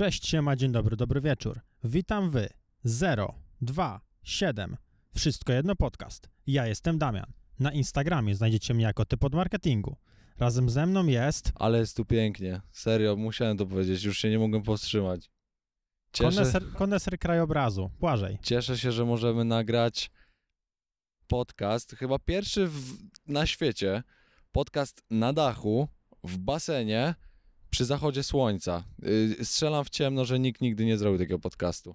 Cześć, siema, dzień dobry, dobry wieczór. Witam wy. 0, 2, 7. Wszystko jedno podcast. Ja jestem Damian. Na Instagramie znajdziecie mnie jako typ od marketingu. Razem ze mną jest Ale jest tu pięknie. Serio, musiałem to powiedzieć, już się nie mogłem powstrzymać. Cieszę, koneser, koneser krajobrazu. Błażej. cieszę się, że możemy nagrać podcast, chyba pierwszy w, na świecie, podcast na dachu, w basenie, przy zachodzie słońca. Yy, strzelam w ciemno, że nikt nigdy nie zrobił takiego podcastu.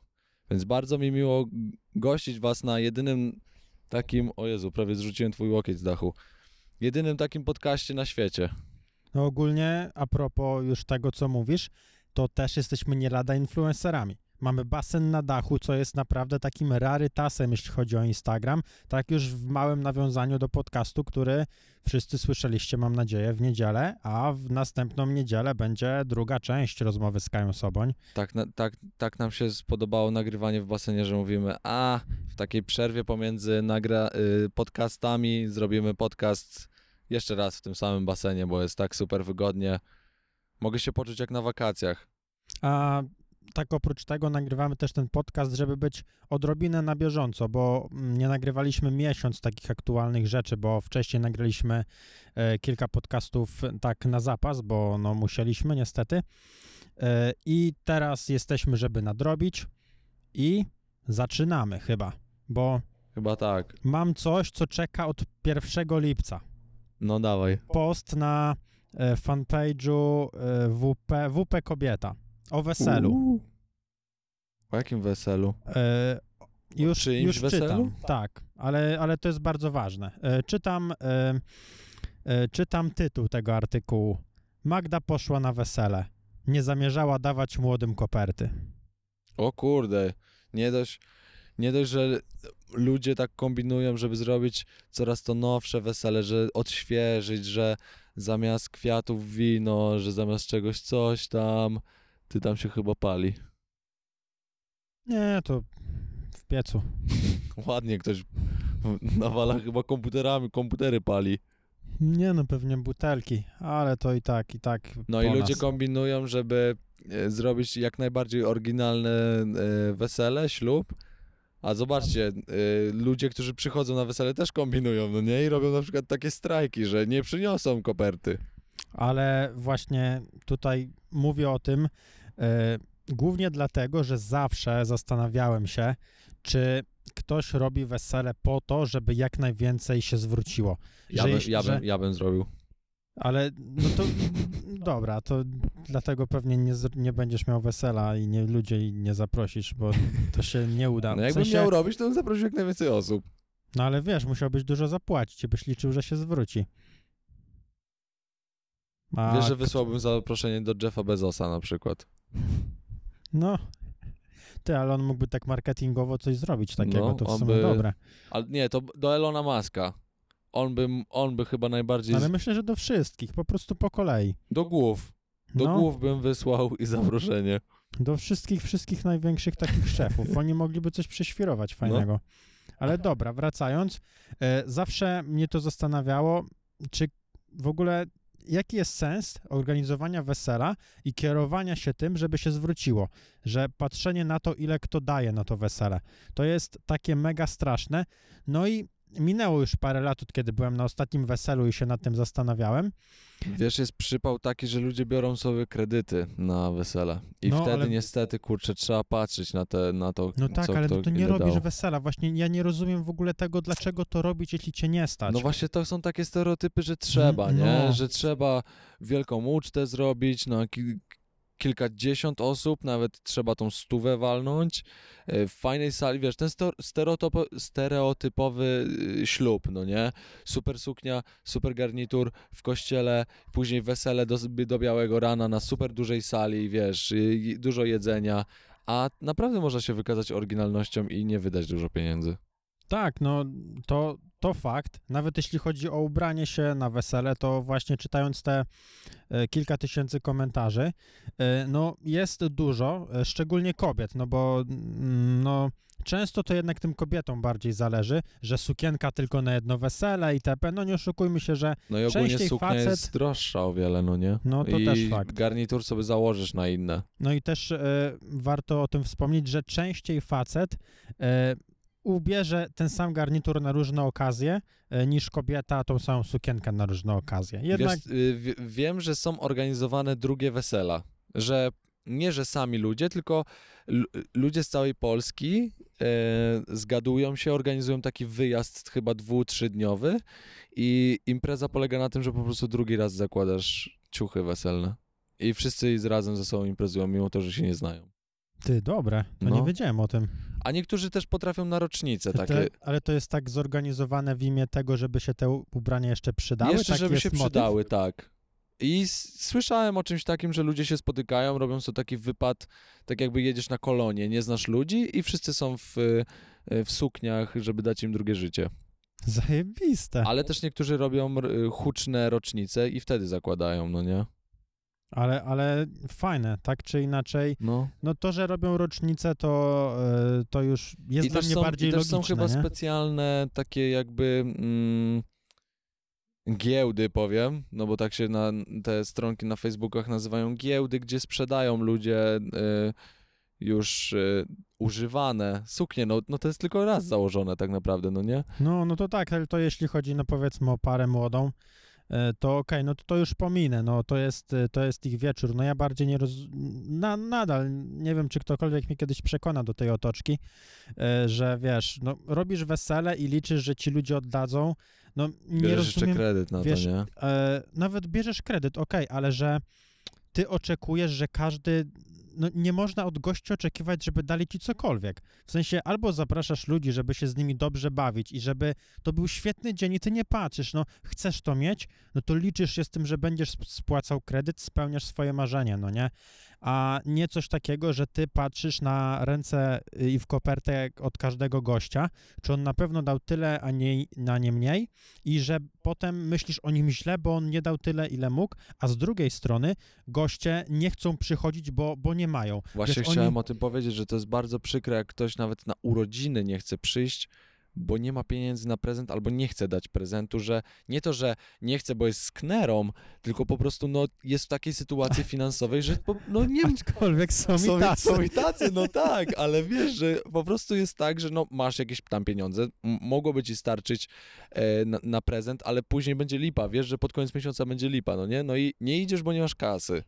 Więc bardzo mi miło gościć was na jedynym takim, o Jezu, prawie zrzuciłem twój łokieć z dachu, jedynym takim podcaście na świecie. No ogólnie, a propos już tego, co mówisz, to też jesteśmy nie lada influencerami. Mamy basen na dachu, co jest naprawdę takim rarytasem, jeśli chodzi o Instagram. Tak już w małym nawiązaniu do podcastu, który wszyscy słyszeliście, mam nadzieję, w niedzielę, a w następną niedzielę będzie druga część rozmowy z Kają Soboń. Tak, na, tak, tak nam się spodobało nagrywanie w basenie, że mówimy, a w takiej przerwie pomiędzy nagra, y, podcastami zrobimy podcast jeszcze raz w tym samym basenie, bo jest tak super wygodnie. Mogę się poczuć jak na wakacjach. A tak oprócz tego nagrywamy też ten podcast, żeby być odrobinę na bieżąco, bo mm, nie nagrywaliśmy miesiąc takich aktualnych rzeczy, bo wcześniej nagraliśmy e, kilka podcastów tak na zapas, bo no musieliśmy niestety. E, I teraz jesteśmy, żeby nadrobić i zaczynamy chyba, bo Chyba tak. mam coś, co czeka od 1 lipca. No dawaj. Post na e, fanpage'u e, WP, WP Kobieta o weselu. Uuu. O jakim weselu? E, już czyimś już weselu? czytam, tak, ale, ale to jest bardzo ważne. E, czytam, e, e, czytam tytuł tego artykułu. Magda poszła na wesele. Nie zamierzała dawać młodym koperty. O kurde, nie dość, nie dość, że ludzie tak kombinują, żeby zrobić coraz to nowsze wesele, że odświeżyć, że zamiast kwiatów wino, że zamiast czegoś coś tam, ty tam się chyba pali. Nie, to w piecu. Ładnie ktoś nawala chyba komputerami, komputery pali. Nie no, pewnie butelki, ale to i tak, i tak No i ludzie nas. kombinują, żeby e, zrobić jak najbardziej oryginalne wesele, ślub. A zobaczcie, e, ludzie, którzy przychodzą na wesele też kombinują, no nie? I robią na przykład takie strajki, że nie przyniosą koperty. Ale właśnie tutaj mówię o tym e, głównie dlatego, że zawsze zastanawiałem się, czy ktoś robi wesele po to, żeby jak najwięcej się zwróciło. Ja, Że bym, jeśli- ja, że- bym, ja bym zrobił. Ale no to dobra, to dlatego pewnie nie, nie będziesz miał wesela i nie, ludzie nie zaprosisz, bo to się nie uda. No W jakbym sensie- miał robić, to bym zaprosił jak najwięcej osób. No ale wiesz, musiałbyś dużo zapłacić byś liczył, że się zwróci. A, Wiesz, że wysłałbym zaproszenie do Jeffa Bezosa na przykład. No, ty, ale on mógłby tak marketingowo coś zrobić takiego, No, to w sumie by- dobre. Ale nie, to do Elona Muska. On by, on by chyba najbardziej... Ale myślę, że do wszystkich, po prostu po kolei. Do głów. Do No, głów bym wysłał i zaproszenie. do wszystkich, wszystkich największych takich szefów. Oni mogliby coś prześwirować fajnego. Ale dobra, wracając, e, zawsze mnie to zastanawiało, czy w ogóle jaki jest sens organizowania wesela i kierowania się tym, żeby się zwróciło, że patrzenie na to, ile kto daje na to wesele, to jest takie mega straszne. No i minęło już parę lat, od kiedy byłem na ostatnim weselu i się nad tym zastanawiałem. Wiesz, jest przypał taki, że ludzie biorą sobie kredyty na wesele. I No, wtedy ale- niestety, kurczę, trzeba patrzeć na, te, na to, No tak, co ale no to nie robisz wesela. Właśnie ja nie rozumiem w ogóle tego, dlaczego to robić, jeśli cię nie stać. No właśnie to są takie stereotypy, że trzeba, No. nie? Że trzeba wielką ucztę zrobić na ki- kilkadziesiąt osób, nawet trzeba tą stówę walnąć e, w fajnej sali, wiesz, ten stereotypowy y, ślub, no nie? Super suknia, super garnitur w kościele, później wesele do, do białego rana na super dużej sali, wiesz, y, dużo jedzenia, a naprawdę można się wykazać oryginalnością i nie wydać dużo pieniędzy. Tak, no to, to fakt. Nawet jeśli chodzi o ubranie się na wesele, to właśnie czytając te e, kilka tysięcy komentarzy, e, no jest dużo, e, szczególnie kobiet, no bo mm, no często to jednak tym kobietom bardziej zależy, że sukienka tylko na jedno wesele itp. No nie oszukujmy się, że No i ogólnie Częściej suknia facet- jest droższa o wiele, no nie? no to I też fakt. garnitur sobie założysz na inne. No i też warto o tym wspomnieć, że częściej facet ubierze ten sam garnitur na różne okazje, e, niż kobieta tą samą sukienkę na różne okazje. Jednak Wiesz, y, wie- wiem, że są organizowane drugie wesela, że nie, że sami ludzie, tylko ludzie z całej Polski e, zgadują się, organizują taki wyjazd chyba dwu, trzydniowy i impreza polega na tym, że po prostu drugi raz zakładasz ciuchy weselne i wszyscy z razem ze sobą imprezują, mimo to, że się nie znają. ty, dobre, to No. nie wiedziałem o tym. A niektórzy też potrafią na rocznicę Te, takie, ale to jest tak zorganizowane w imię tego, żeby się te ubrania jeszcze przydały? Jeszcze, Taki żeby się motyw? przydały, tak. I słyszałem o czymś takim, że ludzie się spotykają, robią sobie taki wypad, tak jakby jedziesz na kolonie, nie znasz ludzi i wszyscy są w, y, w sukniach, żeby dać im drugie życie. Zajebiste. Ale też niektórzy robią r- huczne rocznice i wtedy zakładają, no nie? Ale, ale fajne, tak czy inaczej. No. No to, że robią rocznicę, to, e, to już jest I dla mnie są, bardziej i też logiczne, są chyba nie? specjalne takie jakby mm, giełdy, powiem, no bo tak się na te stronki na Facebookach nazywają giełdy, gdzie sprzedają ludzie y, już y, używane suknie, no, no to jest tylko raz założone tak naprawdę, no nie? No, no to tak, ale to jeśli chodzi, no powiedzmy o parę młodą, to okej, no to, to już pominę, no to jest, e, to jest ich wieczór, no ja bardziej nie roz... Na, nadal nie wiem, czy ktokolwiek mnie kiedyś przekona do tej otoczki, e, że wiesz, no robisz wesele i liczysz, że ci ludzie oddadzą, no nie Bierzesz jeszcze rozumiem, kredyt na wiesz, to, nie? e, nawet bierzesz kredyt, okej, ale że ty oczekujesz, że każdy. No, nie można od gości oczekiwać, żeby dali ci cokolwiek. W sensie albo zapraszasz ludzi, żeby się z nimi dobrze bawić i żeby to był świetny dzień i ty nie patrzysz, no chcesz to mieć, no to liczysz się z tym, że będziesz sp- spłacał kredyt, spełniasz swoje marzenie, no nie? A nie coś takiego, że ty patrzysz na ręce y, i w kopertę od każdego gościa, czy on na pewno dał tyle, a nie, a nie mniej i że potem myślisz o nim źle, bo on nie dał tyle, ile mógł, a z drugiej strony goście nie chcą przychodzić, bo, bo nie mają. Właśnie Wiesz, chciałem oni- o tym powiedzieć, że to jest bardzo przykre, jak ktoś nawet na urodziny nie chce przyjść, bo nie ma pieniędzy na prezent albo nie chce dać prezentu, że nie to, że nie chce, bo jest sknerą, tylko po prostu no, jest w takiej sytuacji finansowej, że po, no nie Aczkolwiek są, są, i tacy. są i tacy, no tak, ale wiesz, że po prostu jest tak, że no masz jakieś tam pieniądze, mogłoby ci starczyć e, na, na prezent, ale później będzie lipa, wiesz, że pod koniec miesiąca będzie lipa, no nie? No i nie idziesz, bo nie masz kasy.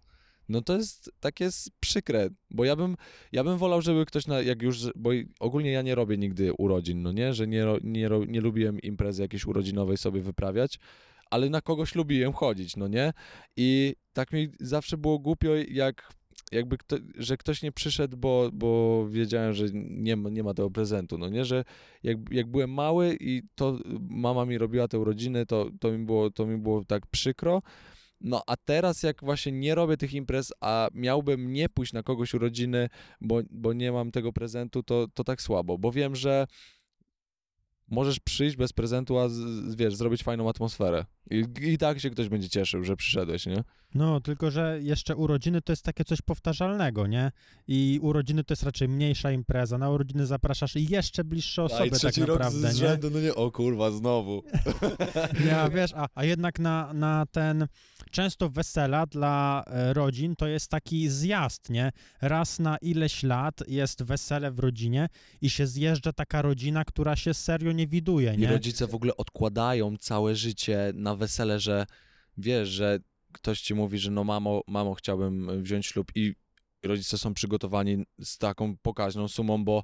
No to jest takie przykre, bo ja bym, ja bym wolał, żeby ktoś, na, jak już, bo ogólnie ja nie robię nigdy urodzin, no nie, że nie, nie, nie lubiłem imprezy jakiejś urodzinowej sobie wyprawiać, ale na kogoś lubiłem chodzić, no nie? I tak mi zawsze było głupio, jak jakby kto, że ktoś nie przyszedł, bo, bo wiedziałem, że nie ma, nie ma tego prezentu, no nie, że jak, jak byłem mały i to mama mi robiła te urodziny, to, to, mi było, to mi było tak przykro, no a teraz jak właśnie nie robię tych imprez, a miałbym nie pójść na kogoś urodziny, bo, bo nie mam tego prezentu, to, to tak słabo, bo wiem, że możesz przyjść bez prezentu, a z, z, wiesz, zrobić fajną atmosferę. I, I tak się ktoś będzie cieszył, że przyszedłeś, nie? No, tylko że jeszcze urodziny to jest takie coś powtarzalnego, nie? I urodziny to jest raczej mniejsza impreza. Na urodziny zapraszasz jeszcze bliższe osoby tak naprawdę, nie? no nie, o kurwa, znowu. Ja wiesz, a, a jednak na, na ten często wesela dla e, rodzin to jest taki zjazd, nie? Raz na ileś lat jest wesele w rodzinie i się zjeżdża taka rodzina, która się serio nie widuje, I nie? rodzice w ogóle odkładają całe życie na wesele, że wiesz, że ktoś ci mówi, że no mamo, mamo chciałbym wziąć ślub i rodzice są przygotowani z taką pokaźną sumą, bo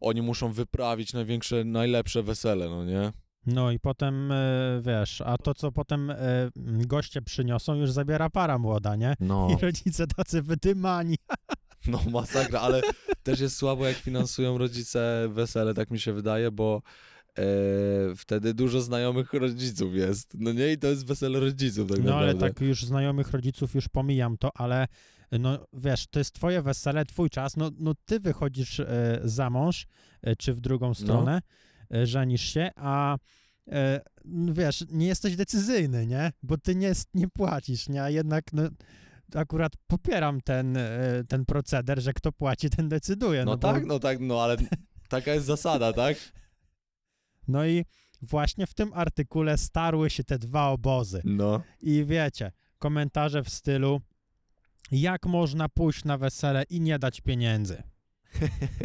oni muszą wyprawić największe, najlepsze wesele, no nie? No i potem, e, wiesz, a to, co potem e, goście przyniosą, już zabiera para młoda, nie? No, I rodzice tacy wydymani. no masakra, ale też jest słabo, jak finansują rodzice wesele, tak mi się wydaje, bo e, wtedy dużo znajomych rodziców jest, no nie? I to jest wesele rodziców tak No ale naprawdę. tak już znajomych rodziców już pomijam to, ale no wiesz, to jest twoje wesele, twój czas, no, no ty wychodzisz e, za mąż, e, czy w drugą stronę, e, żenisz się, a no wiesz, nie jesteś decyzyjny, nie? Bo ty nie, nie płacisz, nie? A jednak no, akurat popieram ten, ten proceder, że kto płaci, ten decyduje. No, No, bo- tak, no tak, no ale taka jest zasada, tak? No i właśnie w tym artykule starły się te dwa obozy. No. I wiecie, komentarze w stylu jak można pójść na wesele i nie dać pieniędzy.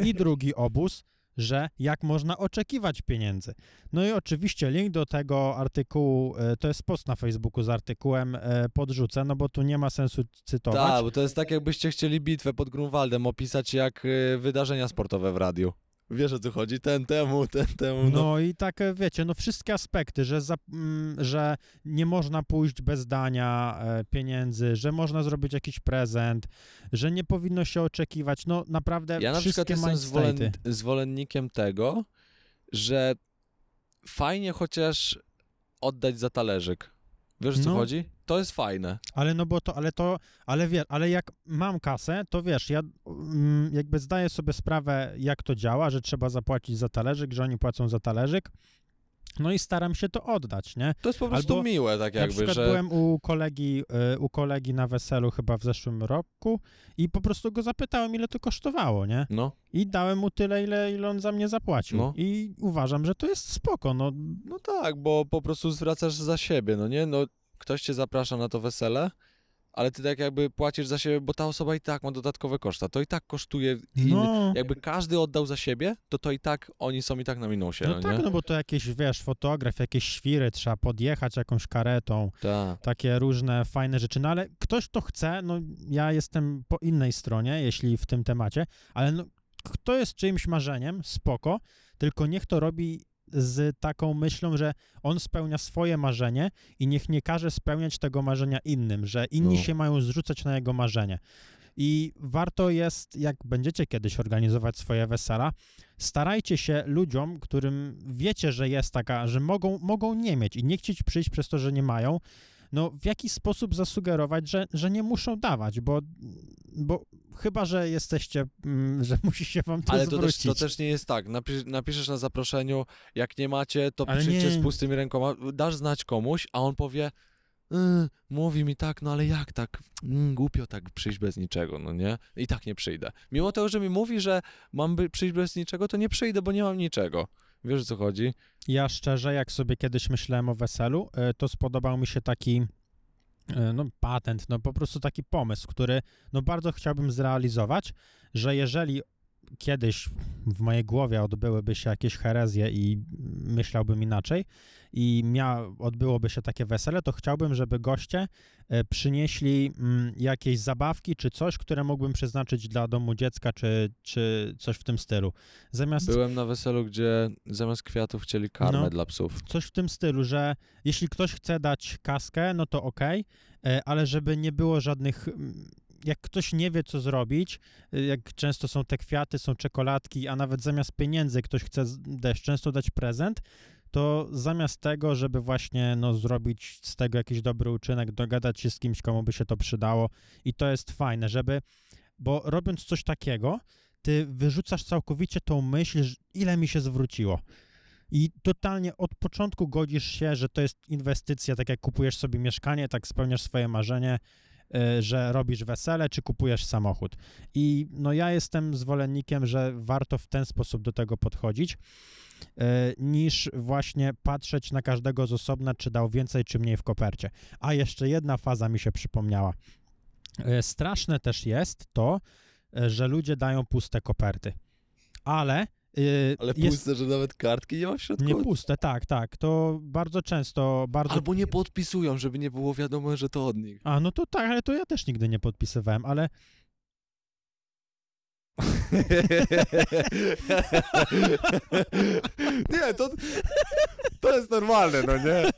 I drugi obóz, że jak można oczekiwać pieniędzy. No i oczywiście link do tego artykułu, e, to jest post na Facebooku z artykułem, e, podrzucę, no bo tu nie ma sensu cytować. Tak, bo to jest tak, jakbyście chcieli bitwę pod Grunwaldem opisać jak y, wydarzenia sportowe w radiu. Wiesz o co chodzi? Ten temu, ten temu. No. No i tak, e, wiecie, no wszystkie aspekty, że, za, mm, że nie można pójść bez dania e, pieniędzy, że można zrobić jakiś prezent, że nie powinno się oczekiwać, no naprawdę Ja na przykład wszystkie jestem zwolen, zwolennikiem tego, że fajnie chociaż oddać za talerzyk. Wiesz o co No. chodzi? To jest fajne. Ale no bo to, ale to, ale wie, ale jak mam kasę, to wiesz, ja mm, jakby zdaję sobie sprawę, jak to działa, że trzeba zapłacić za talerzyk, że oni płacą za talerzyk, no i staram się to oddać, nie? To jest po prostu Albo miłe, tak na jakby, przykład że... byłem u kolegi, y, u kolegi na weselu chyba w zeszłym roku i po prostu go zapytałem, ile to kosztowało, nie? No, I dałem mu tyle, ile, ile on za mnie zapłacił. No. I uważam, że to jest spoko, no. no tak, bo po prostu zwracasz za siebie, no nie? No, ktoś cię zaprasza na to wesele, ale ty tak jakby płacisz za siebie, bo ta osoba i tak ma dodatkowe koszta. To i tak kosztuje. No, Jakby każdy oddał za siebie, to to i tak oni są i tak na minusie, no no, tak, nie? no bo to jakieś, wiesz, fotograf, jakieś świry, trzeba podjechać jakąś karetą, Tak. takie różne fajne rzeczy, no ale ktoś to chce, no ja jestem po innej stronie, jeśli w tym temacie, ale no, kto jest czyimś marzeniem, spoko, tylko niech to robi z taką myślą, że on spełnia swoje marzenie i niech nie każe spełniać tego marzenia innym, że inni No. się mają zrzucać na jego marzenie. I warto jest, jak będziecie kiedyś organizować swoje wesela, starajcie się ludziom, którym wiecie, że jest taka, że mogą, mogą nie mieć i nie chcieć przyjść przez to, że nie mają, no w jakiś sposób zasugerować, że, że nie muszą dawać, bo, bo chyba, że jesteście, mm, że musi się wam to Ale to też, zwrócić. to też nie jest tak. Napisz, napiszesz na zaproszeniu, jak nie macie, to Ale przyjdźcie nie. z pustymi rękoma, dasz znać komuś, a on powie, "Y, mówi mi tak, no ale jak tak, mm, głupio tak przyjść bez niczego, no nie? I tak nie przyjdę. Mimo tego, że mi mówi, że mam by przyjść bez niczego, to nie przyjdę, bo nie mam niczego. Wiesz o co chodzi? Ja szczerze, jak sobie kiedyś myślałem o weselu, e, to spodobał mi się taki e, no, patent, no po prostu taki pomysł, który no bardzo chciałbym zrealizować, że jeżeli kiedyś w mojej głowie odbyłyby się jakieś herezje i myślałbym inaczej i mia, odbyłoby się takie wesele, to chciałbym, żeby goście e, przynieśli mm, jakieś zabawki czy coś, które mógłbym przeznaczyć dla domu dziecka czy, czy coś w tym stylu. Zamiast Byłem na weselu, gdzie zamiast kwiatów chcieli karmę No. dla psów. coś w tym stylu, że jeśli ktoś chce dać kaskę, no to okej, e, ale żeby nie było żadnych. Jak ktoś nie wie, co zrobić, e, jak często są te kwiaty, są czekoladki, a nawet zamiast pieniędzy ktoś chce też często dać prezent, to zamiast tego, żeby właśnie no, zrobić z tego jakiś dobry uczynek, dogadać się z kimś, komu by się to przydało i to jest fajne, żeby, bo robiąc coś takiego, ty wyrzucasz całkowicie tą myśl, ile mi się zwróciło. I totalnie od początku godzisz się, że to jest inwestycja, tak jak kupujesz sobie mieszkanie, tak spełniasz swoje marzenie, y, że robisz wesele, czy kupujesz samochód. I no ja jestem zwolennikiem, że warto w ten sposób do tego podchodzić, niż właśnie patrzeć na każdego z osobna, czy dał więcej, czy mniej w kopercie. A jeszcze jedna faza mi się przypomniała. Y, Straszne też jest to, y, że ludzie dają puste koperty. Ale y, Ale jest, puste, że nawet kartki nie ma w środku. nie puste, tak, tak. To bardzo często, bardzo... Albo nie podpisują, żeby nie było wiadomo, że to od nich. A, no to tak, ale to ja też nigdy nie podpisywałem, ale nie, to, to jest normalne, no nie?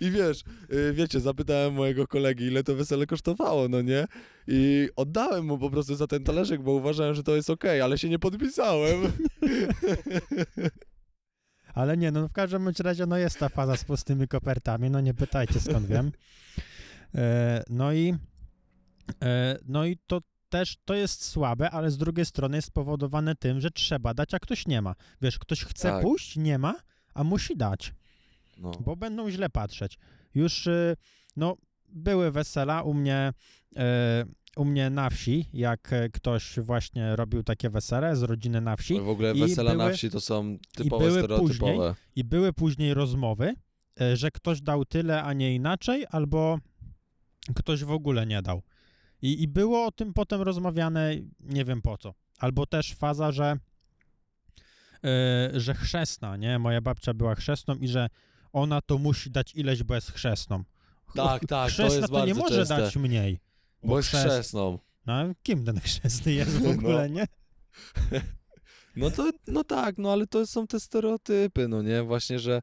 I wiesz, y, wiecie, zapytałem mojego kolegi, ile to wesele kosztowało, no nie? I oddałem mu po prostu za ten talerzyk, bo uważałem, że to jest okej, ale się nie podpisałem. Ale nie, no w każdym razie no jest ta faza z pustymi kopertami, no nie pytajcie skąd wiem. E, no i no i to też to jest słabe, ale z drugiej strony jest spowodowane tym, że trzeba dać, a ktoś nie ma. Wiesz, ktoś chce Tak. pójść, nie ma, a musi dać, No. bo będą źle patrzeć. Już, y, no, były wesela u mnie, e, u mnie na wsi, jak e, ktoś właśnie robił takie wesele z rodziny na wsi W ogóle i wesela na były- wsi to są typowe były stereotypowe. i były później rozmowy, e, że ktoś dał tyle, a nie inaczej, albo ktoś w ogóle nie dał. I, I było o tym potem rozmawiane, nie wiem po co. Albo też faza, że, e, że chrzestna, nie? Moja babcia była chrzestną i że ona to musi dać ileś, bo jest chrzestną. Tak, tak, to chrzestna jest to, nie może częste. dać mniej. Bo jest chrzest- chrzestną. No, kim ten chrzestny jest w ogóle, nie? No to, no tak, no ale to są te stereotypy, no nie? Właśnie, że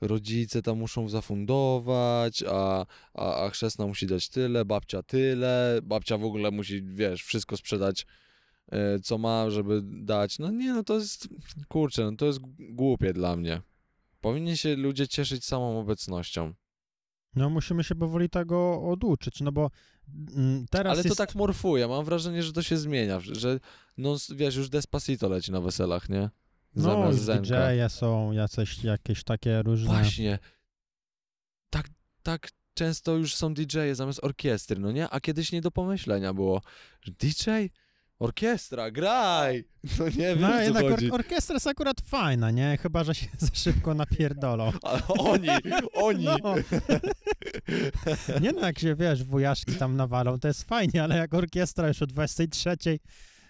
rodzice tam muszą zafundować, a, a, a chrzestna musi dać tyle, babcia tyle, babcia w ogóle musi, wiesz, wszystko sprzedać, e, co ma, żeby dać. No nie, no to jest, kurczę, no to jest głupie dla mnie. Powinni się ludzie cieszyć samą obecnością. No musimy się powoli tego oduczyć, no bo mm, teraz Ale to jest... tak morfuje. Mam wrażenie, że to się zmienia, że no wiesz, już Despacito leci na weselach, nie? No, już. DJ-e są jacyś, jakieś takie różne... Właśnie. Tak, tak często już są DJ-e zamiast orkiestry, no nie? A kiedyś nie do pomyślenia było, że DJ? Orkiestra, graj! No nie wiem, No jednak chodzi. or- orkiestra jest akurat fajna, nie? Chyba, że się za szybko napierdolą. Ale oni, oni! No. Nie no, jak się, wiesz, wujaszki tam nawalą, to jest fajnie, ale jak orkiestra już o 23,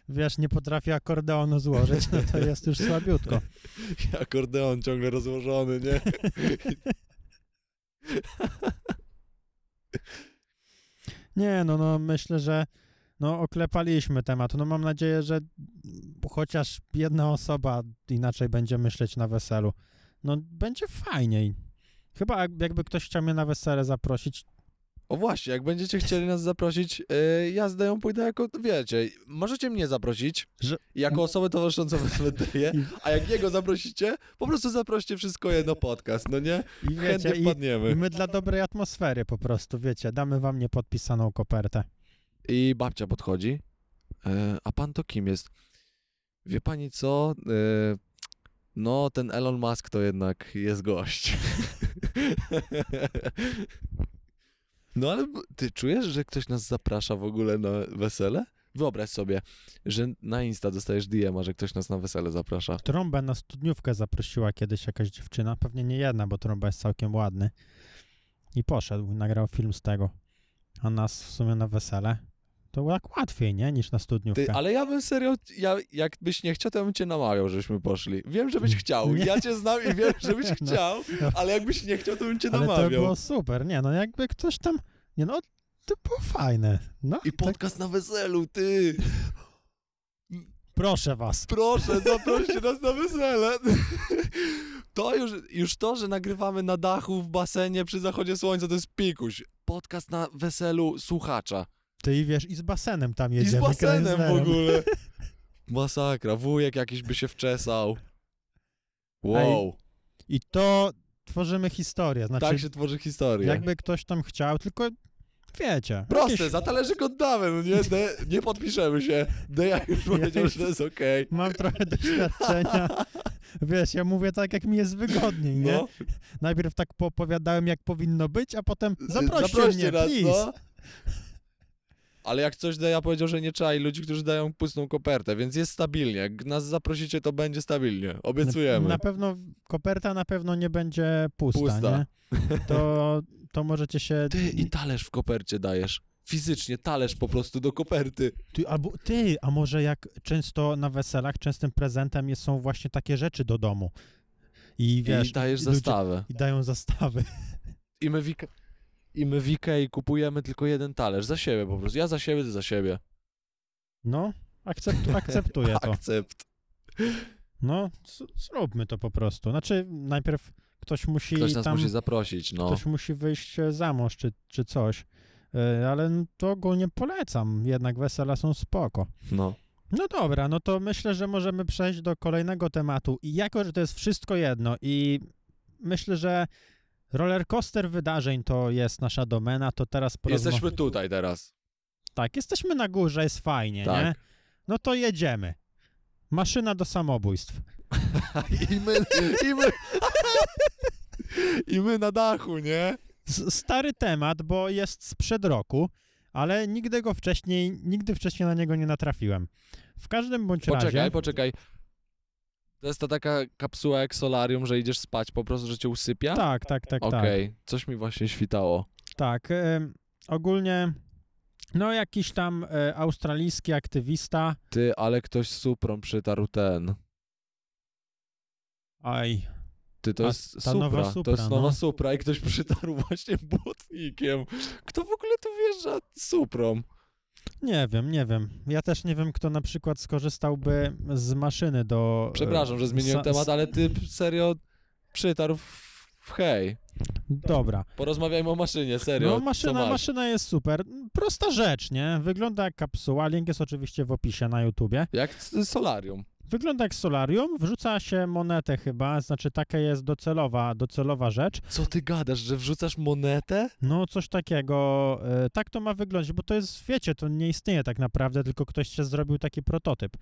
wiesz, nie potrafi akordeonu złożyć, no to jest już słabiutko. Akordeon ciągle rozłożony, nie? Nie, no, no myślę, że no oklepaliśmy temat. No mam nadzieję, że chociaż jedna osoba inaczej będzie myśleć na weselu. No będzie fajniej. Chyba jak- jakby ktoś chciał mnie na wesele zaprosić, O właśnie, jak będziecie chcieli nas zaprosić, yy, ja z Deją pójdę jako, wiecie, możecie mnie zaprosić Że- jako osobę towarzyszącą Deję, a jak jego zaprosicie, po prostu zaproście wszystko jedno podcast, no nie? i wiecie, Chętnie i, wpadniemy. i my dla dobrej atmosfery po prostu, wiecie, damy wam niepodpisaną kopertę. I babcia podchodzi, e, a pan to kim jest? Wie pani co? E, no, ten Elon Musk to jednak jest gość. No ale ty czujesz, że ktoś nas zaprasza w ogóle na wesele? Wyobraź sobie, że na Insta dostajesz DM-a, że ktoś nas na wesele zaprasza. Trąbę na studniówkę zaprosiła kiedyś jakaś dziewczyna, pewnie nie jedna, bo trąba jest całkiem ładny. I poszedł, nagrał film z tego. A nas w sumie na wesele. To tak łatwiej, nie? Niż na studniówkę. Ty, ale ja bym serio, ja, jakbyś nie chciał, to bym cię namawiał, żebyśmy poszli. Wiem, żebyś chciał. Nie. Ja cię znam i wiem, żebyś No. chciał, ale jakbyś nie chciał, to bym cię Ale to namawiał. było super, nie no, jakby ktoś tam, nie no, to było fajne, no. I tak, podcast na weselu, ty! proszę was. Proszę, zaproście nas na wesele. To już, już to, że nagrywamy na dachu w basenie przy zachodzie słońca, to jest pikuś. Podcast na weselu słuchacza. Ty i wiesz, i z basenem tam I z jedziemy. basenem w ogóle. Masakra, wujek jakiś by się wczesał. Wow, I to tworzymy historię, znaczy tak się tworzy historia. jakby ktoś tam chciał, tylko wiecie. Proste, jakieś- za talerzyk oddamy, no nie, De, nie podpiszemy się. Deja już powiedział, że to jest okej. Mam trochę doświadczenia. Wiesz, ja mówię tak, jak mi jest wygodniej, nie? No, Najpierw tak poopowiadałem, jak powinno być, a potem zaproście, zaproście mnie, nas, please. no. Ale jak coś Deja powiedział, że nie trzeba i ludzi, którzy dają pustą kopertę, więc jest stabilnie. Jak nas zaprosicie, to będzie stabilnie. Obiecujemy. Na pewno, koperta na pewno nie będzie pusta, Pusta. nie? To, to możecie się... Ty i talerz w kopercie dajesz. Fizycznie talerz po prostu do koperty. Ty, albo ty, a może jak często na weselach, częstym prezentem jest, są właśnie takie rzeczy do domu. I wiesz... I dajesz ludzie- zastawę. I dają zastawy. I my w Ike- i my w Ikei kupujemy tylko jeden talerz. Za siebie po prostu. Ja za siebie, ty za siebie. No, akcept, akceptuję to. Akcept. No, zróbmy to po prostu. Znaczy, najpierw ktoś musi Ktoś nas tam... musi zaprosić, no. Ktoś musi wyjść e, za mąż, czy, czy coś. E, Ale to ogólnie polecam. Jednak wesela są spoko. no. No dobra, no to myślę, że możemy przejść do kolejnego tematu. I jako, że to jest wszystko jedno i myślę, że rollercoaster wydarzeń to jest nasza domena, to teraz porozma- Jesteśmy tutaj teraz. tak, jesteśmy na górze, jest fajnie, Tak. nie? No to jedziemy. Maszyna do samobójstw. I my, i my, i my na dachu, nie? S- Stary temat, bo jest sprzed roku, ale nigdy go wcześniej, nigdy wcześniej na niego nie natrafiłem. W każdym bądź Poczekaj, razie... poczekaj. To jest ta taka kapsuła jak solarium, że idziesz spać po prostu, że cię usypia? Tak, tak, tak, tak. Okej, coś mi właśnie świtało. Tak, ogólnie no jakiś tam e, australijski aktywista, Ty, ale ktoś z Suprą przytarł ten. aj, Ty, to A jest Supra, nowa to Supra, jest nowa no. Supra i ktoś przytarł właśnie błotnikiem. Kto w ogóle tu wjeżdża Suprą? Nie wiem, nie wiem. Ja też nie wiem, kto na przykład skorzystałby z maszyny do... e, Przepraszam, że zmieniłem sa- temat, ale ty serio przytarł w, hej. Dobra. Porozmawiajmy o maszynie, serio. No maszyna, masz? maszyna jest super. Prosta rzecz, nie? Wygląda jak kapsuła, link jest oczywiście w opisie na YouTubie. Jak solarium. Wygląda jak solarium, wrzuca się monetę chyba, znaczy taka jest docelowa, docelowa rzecz. Co ty gadasz, że wrzucasz monetę? No coś takiego, e, tak to ma wyglądać, bo to jest, wiecie, to nie istnieje tak naprawdę, tylko ktoś się zrobił taki prototyp.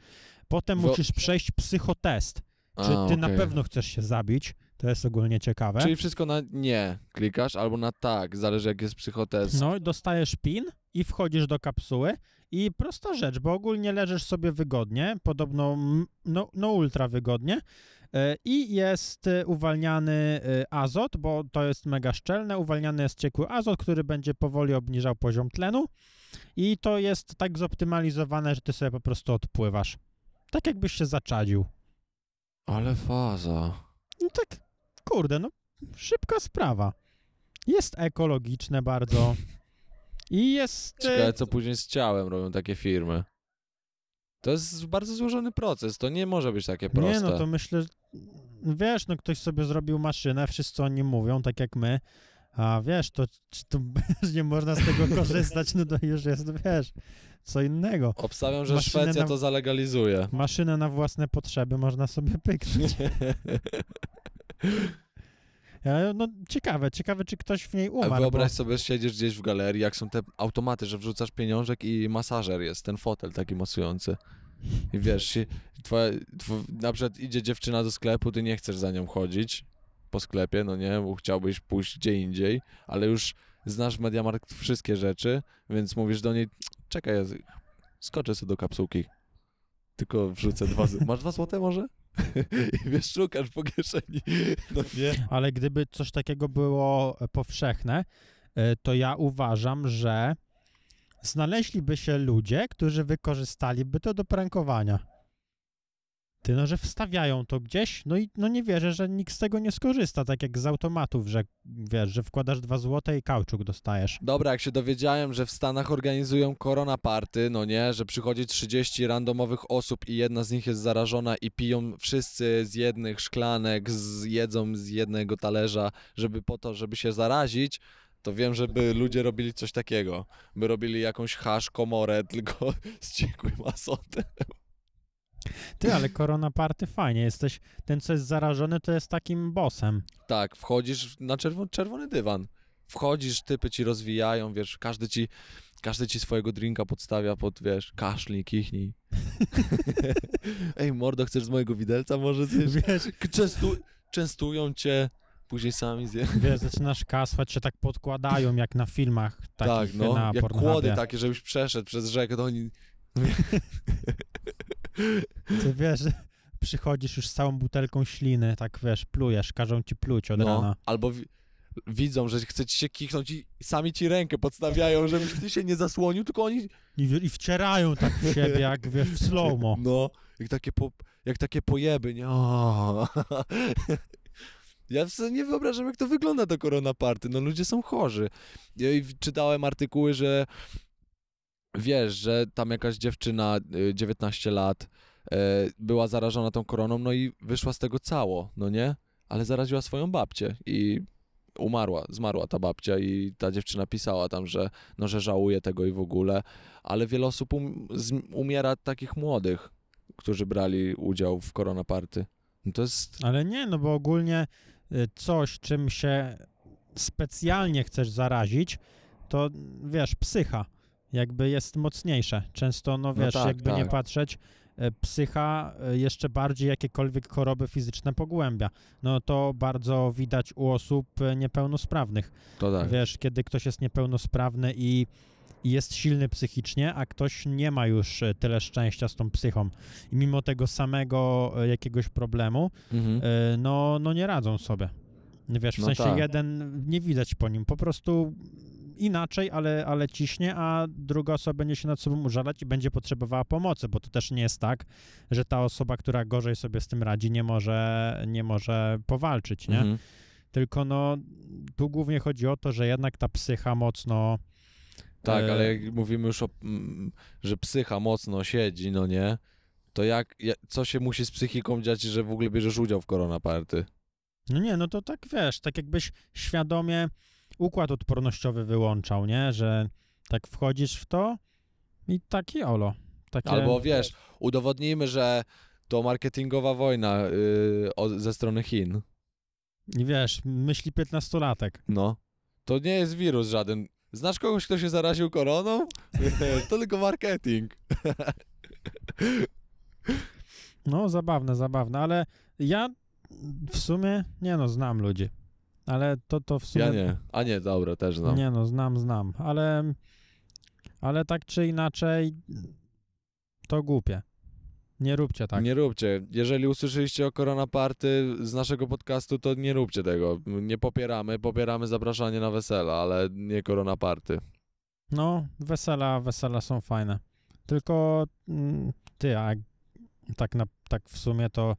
Potem Wo- musisz przejść psychotest, czy A, ty na okej. pewno chcesz się zabić, to jest ogólnie ciekawe. Czyli wszystko na nie klikasz, albo na tak, zależy jak jest psychotest. No, dostajesz pin i wchodzisz do kapsuły i prosta rzecz, bo ogólnie leżysz sobie wygodnie, podobno no, no ultra wygodnie e, i jest e, uwalniany e, azot, bo to jest mega szczelne, uwalniany jest ciekły azot, który będzie powoli obniżał poziom tlenu i to jest tak zoptymalizowane, że ty sobie po prostu odpływasz. Tak jakbyś się zaczadził. Ale faza. No tak, kurde, no szybka sprawa. Jest ekologiczne bardzo i jest... Ciekawe, co później z ciałem robią takie firmy. To jest bardzo złożony proces, to nie może być takie proste. Nie, no to myślę, wiesz, no ktoś sobie zrobił maszynę, wszyscy o nim mówią, tak jak my, a wiesz, to czy nie można z tego korzystać, no to już jest, wiesz, co innego. Obstawiam, że Maszynę Szwecja na- to zalegalizuje. Maszynę na własne potrzeby można sobie pyknąć. Ale, No ciekawe, ciekawe, czy ktoś w niej umarł, wyobraź bo... sobie, siedzisz gdzieś w galerii, jak są te automaty, że wrzucasz pieniążek i masażer jest, ten fotel taki masujący. I wiesz, twoja, tw- na przykład idzie dziewczyna do sklepu, ty nie chcesz za nią chodzić po sklepie, no nie, bo chciałbyś pójść gdzie indziej, ale już znasz w Mediamarkt wszystkie rzeczy, więc mówisz do niej, czekaj, skoczę sobie do kapsułki. Tylko wrzucę dwa, masz dwa złote może? I wiesz, szukasz po kieszeni, no nie. Ale gdyby coś takiego było e, powszechne, e, to ja uważam, że znaleźliby się ludzie, którzy wykorzystaliby to do prankowania. Ty, no, że wstawiają to gdzieś, no i no nie wierzę, że nikt z tego nie skorzysta, tak jak z automatów, że wiesz, że wkładasz dwa złote i kauczuk dostajesz. Dobra, jak się dowiedziałem, że w Stanach organizują korona party, no nie, że przychodzi 30 randomowych osób i jedna z nich jest zarażona i piją wszyscy z jednych szklanek, z, jedzą z jednego talerza, żeby po to, żeby się zarazić, to wiem, żeby ludzie robili coś takiego. By robili jakąś hasz komorę, tylko z ciekłym azotem. Ty, ale korona party fajnie, jesteś, ten co jest zarażony, to jest takim bossem. Tak, wchodzisz na czerwony, czerwony dywan. Wchodzisz, typy ci rozwijają, wiesz, każdy ci, każdy ci swojego drinka podstawia pod, wiesz, kaszlij, kichnij. Ej, mordo, chcesz z mojego widelca może coś? Wiesz, Częstu, częstują cię, później sami zje. wiesz, zaczynasz kasłać, się tak podkładają, jak na filmach takich Tak, no, na jak Pornhubie. kłody takie, żebyś przeszedł przez rzekę, to oni... Ty wiesz, że przychodzisz już z całą butelką śliny, tak wiesz, plujesz, każą ci pluć od No, rana. albo wi- widzą, że chce ci się kichnąć i sami ci rękę podstawiają, żebyś ty się nie zasłonił, tylko oni I, I wcierają tak w siebie, jak wiesz, w slow-mo. No, jak takie, po, jak takie pojeby, nie? O. Ja sobie nie wyobrażam, jak to wygląda to korona party. No ludzie są chorzy. Ja czytałem artykuły, że wiesz, że tam jakaś dziewczyna, y, 19 lat, e, była zarażona tą koroną, no i wyszła z tego cało, no nie? Ale zaraziła swoją babcię i umarła, zmarła ta babcia i ta dziewczyna pisała tam, że no, że żałuje tego i w ogóle, ale wiele osób um, umiera takich młodych, którzy brali udział w korona party. No to jest Ale nie, no bo ogólnie y, coś, czym się specjalnie chcesz zarazić, to wiesz, psycha. Jakby jest mocniejsze. Często, no No wiesz, tak, jakby nie tak. patrzeć, e, psycha e, jeszcze bardziej jakiekolwiek choroby fizyczne pogłębia. No to bardzo widać u osób e, niepełnosprawnych. To tak. Wiesz, kiedy ktoś jest niepełnosprawny i, jest silny psychicznie, a ktoś nie ma już tyle szczęścia z tą psychą i mimo tego samego jakiegoś problemu, Mhm. no, no nie radzą sobie. Wiesz, w No sensie tak. jeden nie widać po nim, po prostu inaczej, ale, ale ciśnie, a druga osoba będzie się nad sobą użalać i będzie potrzebowała pomocy, bo to też nie jest tak, że ta osoba, która gorzej sobie z tym radzi, nie może, nie może powalczyć, nie? Mhm. Tylko no, tu głównie chodzi o to, że jednak ta psycha mocno... Tak, e, ale jak mówimy już o, że psycha mocno siedzi, no nie, to jak, ja- co się musi z psychiką dziać, że w ogóle bierzesz udział w Corona Party? No nie, no to tak wiesz, tak jakbyś świadomie układ odpornościowy wyłączał, nie? Że tak wchodzisz w to i taki olo. Takie... Albo wiesz, udowodnijmy, że to marketingowa wojna yy, o, ze strony Chin. I wiesz, myśli 15-latek. No. To nie jest wirus żaden. Znasz kogoś, kto się zaraził koroną? to tylko marketing. No, zabawne, zabawne, ale ja w sumie, nie no, znam ludzi. Ale to, to w sumie... Ja nie. A nie, dobra, też znam. Nie no, znam, znam, ale, ale tak czy inaczej to głupie. Nie róbcie tak. Nie róbcie. Jeżeli usłyszeliście o Corona Party z naszego podcastu, to nie róbcie tego. Nie popieramy, popieramy zapraszanie na wesela, ale nie Corona Party. No, wesela, wesela są fajne. Tylko mm, ty, a tak, na, tak w sumie to,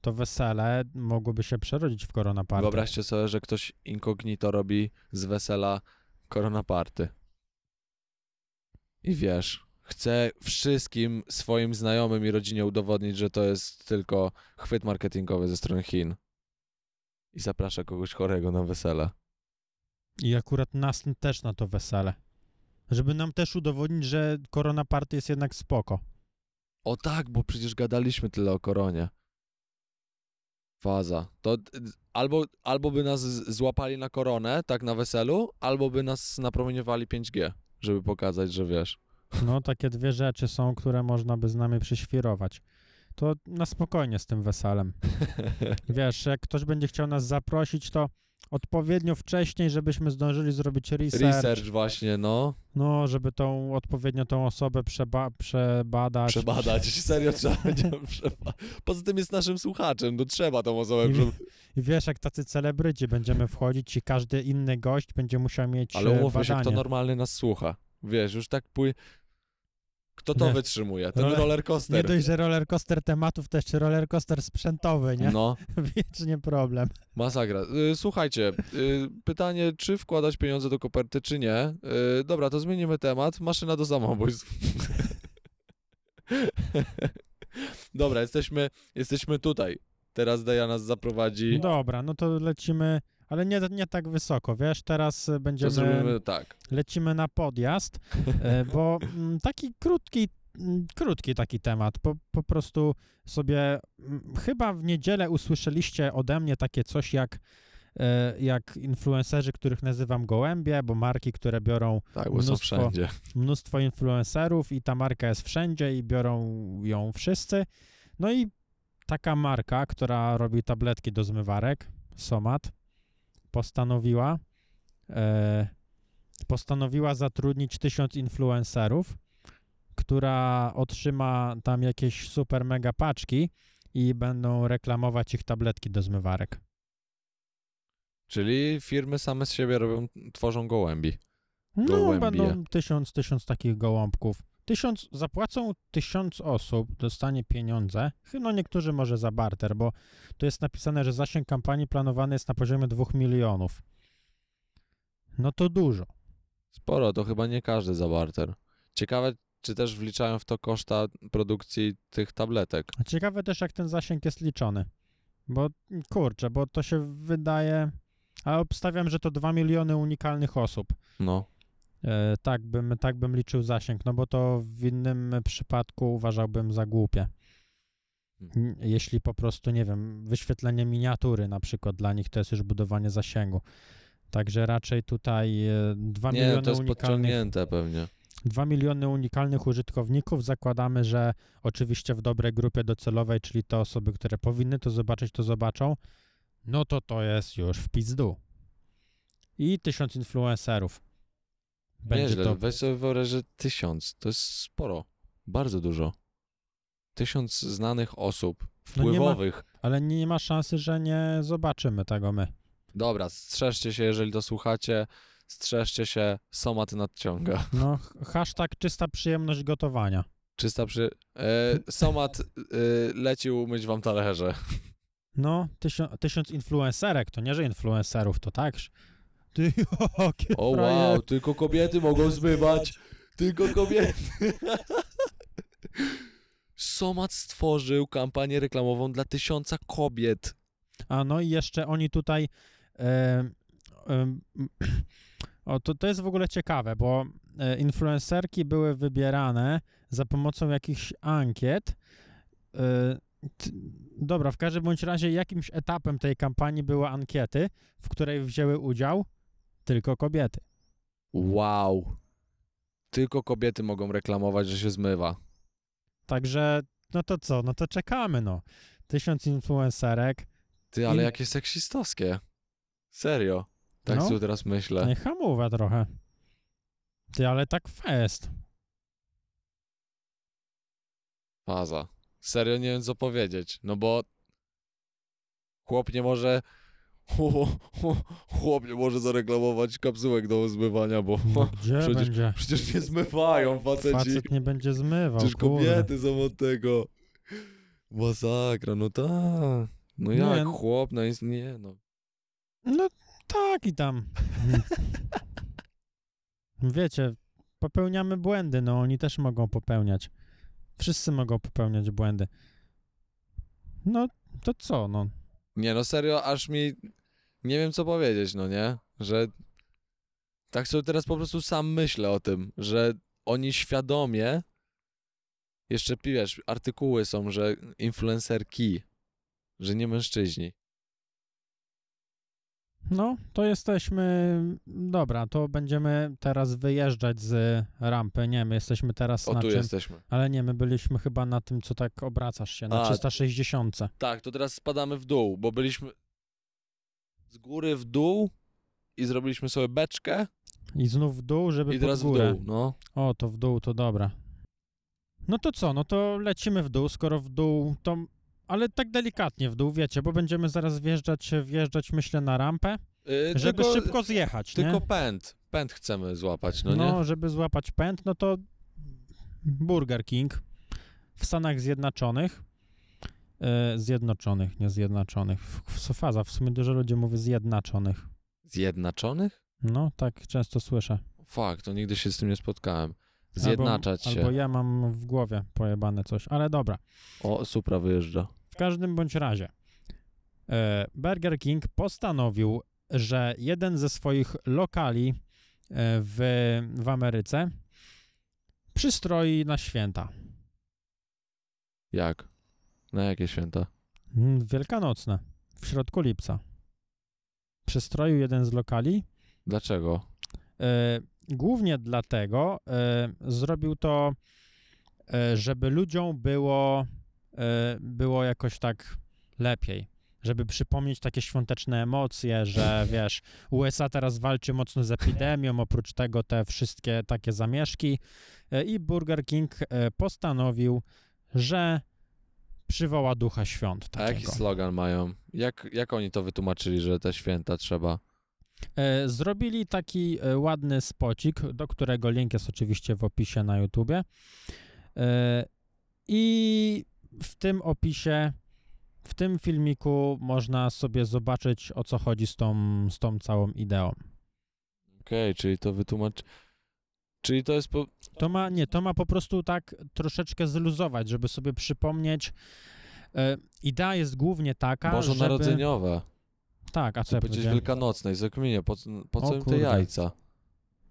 to wesele mogłoby się przerodzić w Corona Party. Wyobraźcie sobie, że ktoś incognito robi z wesela Corona Party. I wiesz, chce wszystkim swoim znajomym i rodzinie udowodnić, że to jest tylko chwyt marketingowy ze strony Chin. I zaprasza kogoś chorego na wesele. I akurat nas też na to wesele. Żeby nam też udowodnić, że Corona Party jest jednak spoko. O tak, bo przecież gadaliśmy tyle o koronie. Faza. To albo, albo by nas złapali na koronę, tak na weselu, albo by nas napromieniowali 5G, żeby pokazać, że wiesz. No, takie dwie rzeczy są, które można by z nami przyświrować. To na spokojnie z tym weselem. Wiesz, jak ktoś będzie chciał nas zaprosić, to odpowiednio wcześniej, żebyśmy zdążyli zrobić research. Research właśnie, no. No, żeby tą odpowiednio tą osobę przeba- przebadać. Przebadać. Serio trzeba będzie przeba- Poza tym jest naszym słuchaczem, to trzeba tą osobę I. I wiesz, jak tacy celebryci będziemy wchodzić i każdy inny gość będzie musiał mieć Ale e, umówmy się, kto normalny nas słucha. Wiesz, już tak pój... Kto to Nie. wytrzymuje? Ten Roller- coaster. Nie dość, że roller coaster tematów, to jeszcze roller coaster sprzętowy, nie? No, Wiecznie problem. masakra. Y, Słuchajcie, y, pytanie, czy wkładać pieniądze do koperty, czy nie? Y, Dobra, to zmienimy temat. Maszyna do samobójstw. Dobra, jesteśmy, jesteśmy tutaj. Teraz Deja nas zaprowadzi. Dobra, no to lecimy, ale nie, nie tak wysoko, wiesz? Teraz To będziemy, zrobimy tak. lecimy na podjazd, e, bo mm, taki krótki, mm, krótki taki temat. Po, po prostu sobie, mm, chyba w niedzielę usłyszeliście ode mnie takie coś jak, e, jak influencerzy, których nazywam gołębie, bo marki, które biorą Tak, Mnóstwo. mnóstwo influencerów i ta marka jest wszędzie i biorą ją wszyscy. No i taka marka, która robi tabletki do zmywarek, Somat, postanowiła e, postanowiła zatrudnić tysiąc influencerów, która otrzyma tam jakieś super mega paczki i będą reklamować ich tabletki do zmywarek. Czyli firmy same z siebie robią, tworzą gołębi. No, Gołębie. będą tysiąc, tysiąc takich gołąbków. Tysiąc, zapłacą tysiąc osób, dostanie pieniądze. No niektórzy może za barter, bo tu jest napisane, że zasięg kampanii planowany jest na poziomie 2 milionów. No to dużo. Sporo, to chyba nie każdy za barter. Ciekawe, czy też wliczają w to koszta produkcji tych tabletek. Ciekawe też, jak ten zasięg jest liczony. Bo kurczę, bo to się wydaje. A obstawiam, że to 2 miliony unikalnych osób. No. E, tak, bym, tak bym liczył zasięg, no bo to w innym przypadku uważałbym za głupie. N- Jeśli po prostu, nie wiem, wyświetlenie miniatury na przykład dla nich to jest już budowanie zasięgu. Także raczej tutaj e, 2 Nie, miliony to jest podciągnięte pewnie. 2 miliony unikalnych użytkowników. Zakładamy, że oczywiście w dobrej grupie docelowej, czyli te osoby, które powinny to zobaczyć, to zobaczą. No to to jest już w pizdu. I tysiąc influencerów. Będzie Nieźle, to. weź sobie wyobraź, że tysiąc, to jest sporo, bardzo dużo. Tysiąc znanych osób, No nie ma- wpływowych. Ale nie ma szansy, że nie zobaczymy tego my. Dobra, strzeżcie się, jeżeli to słuchacie, strzeżcie się, somat nadciąga. No, hashtag czysta przyjemność gotowania. Czysta przy... E, somat e, leci umyć wam talerze. No, tysiąc, tysiąc influencerek, to nie, że influencerów, to tak. Ty, jakie O frajer. wow, tylko kobiety mogą zmywać. Tylko kobiety. Somat stworzył kampanię reklamową dla tysiąca kobiet. A no i jeszcze oni tutaj. em, o, to, to jest w ogóle ciekawe, bo e, influencerki były wybierane za pomocą jakichś ankiet. E, t- dobra, w każdym bądź razie jakimś etapem tej kampanii były ankiety, w której wzięły udział tylko kobiety. Wow. Tylko kobiety mogą reklamować, że się zmywa. Także, no to co? No to czekamy, no. Tysiąc influencerek. Ty, ale In- jakie seksistowskie. Serio. Tak No. sobie teraz myślę. Niech hamuwa trochę. Ty, ale tak fest. Faza. Serio nie wiem co powiedzieć. No bo chłop nie może. Chłop nie może zareklamować kapsułek do zmywania, bo No gdzie przecież- będzie? przecież nie zmywają faceci. Facet nie będzie zmywał, Przecież kobiety są od tego. Masakra, no tak. No Nie, jak no- chłop, no jest, nie no. No tak i tam. Wiecie, popełniamy błędy, no oni też mogą popełniać. Wszyscy mogą popełniać błędy. No, to co, no. Nie no, serio, aż mi nie wiem co powiedzieć, no nie? Że tak sobie teraz po prostu sam myślę o tym, że oni świadomie jeszcze, wiesz, artykuły są, że influencerki, że nie mężczyźni. No, to jesteśmy. Dobra, to będziemy teraz wyjeżdżać z rampy. Nie, my jesteśmy teraz O, na tu czym? jesteśmy. Ale nie, my byliśmy chyba na tym, co tak obracasz się, na A. 360. Tak, to teraz spadamy w dół, bo byliśmy z góry w dół i zrobiliśmy sobie beczkę I znów w dół, żeby i teraz w dół, no. O, to w dół, to dobra. No to co, no to lecimy w dół, skoro w dół, to... Ale tak delikatnie w dół, wiecie, bo będziemy zaraz wjeżdżać, wjeżdżać myślę, na rampę, Yy, żeby tylko, szybko zjechać, Tylko nie? pęd, pęd chcemy złapać, no, No, nie? żeby złapać pęd, no to Burger King w Stanach Zjednoczonych, Zjednoczonych, nie Zjednoczonych, w, w sumie dużo ludzi mówi Zjednaczonych. Zjednaczonych? No, tak często słyszę. Fakt, to nigdy się z tym nie spotkałem. Zjednaczać albo, się. Albo ja mam w głowie pojebane coś, ale dobra. O, Supra wyjeżdża. W każdym bądź razie, e, Burger King postanowił, że jeden ze swoich lokali e, w, w Ameryce przystroi na święta. Jak? Na jakie święta? Mm, Wielkanocne, w środku lipca. Przystroił jeden z lokali. Dlaczego? E, głównie dlatego e, zrobił to, e, żeby ludziom było, e, było jakoś tak lepiej. Żeby przypomnieć takie świąteczne emocje, że wiesz, USA teraz walczy mocno z epidemią, oprócz tego te wszystkie takie zamieszki. E, I Burger King e, postanowił, że przywoła ducha świąt. A jaki Takiego. slogan mają? Jak, jak oni to wytłumaczyli, że te święta trzeba? E, Zrobili taki e, ładny spocik, do którego link jest oczywiście w opisie na YouTubie. E, I w tym opisie, w tym filmiku można sobie zobaczyć, o co chodzi z tą, z tą całą ideą. Okej, czyli to wytłumacz... Czyli to jest po... To ma, nie, to ma po prostu tak troszeczkę zluzować, żeby sobie przypomnieć. E, idea jest głównie taka, żeby... Bożonarodzeniowe. Tak, a co ja powiedzieć wielkanocnej, zakminie, po, co- po O co im te jajca?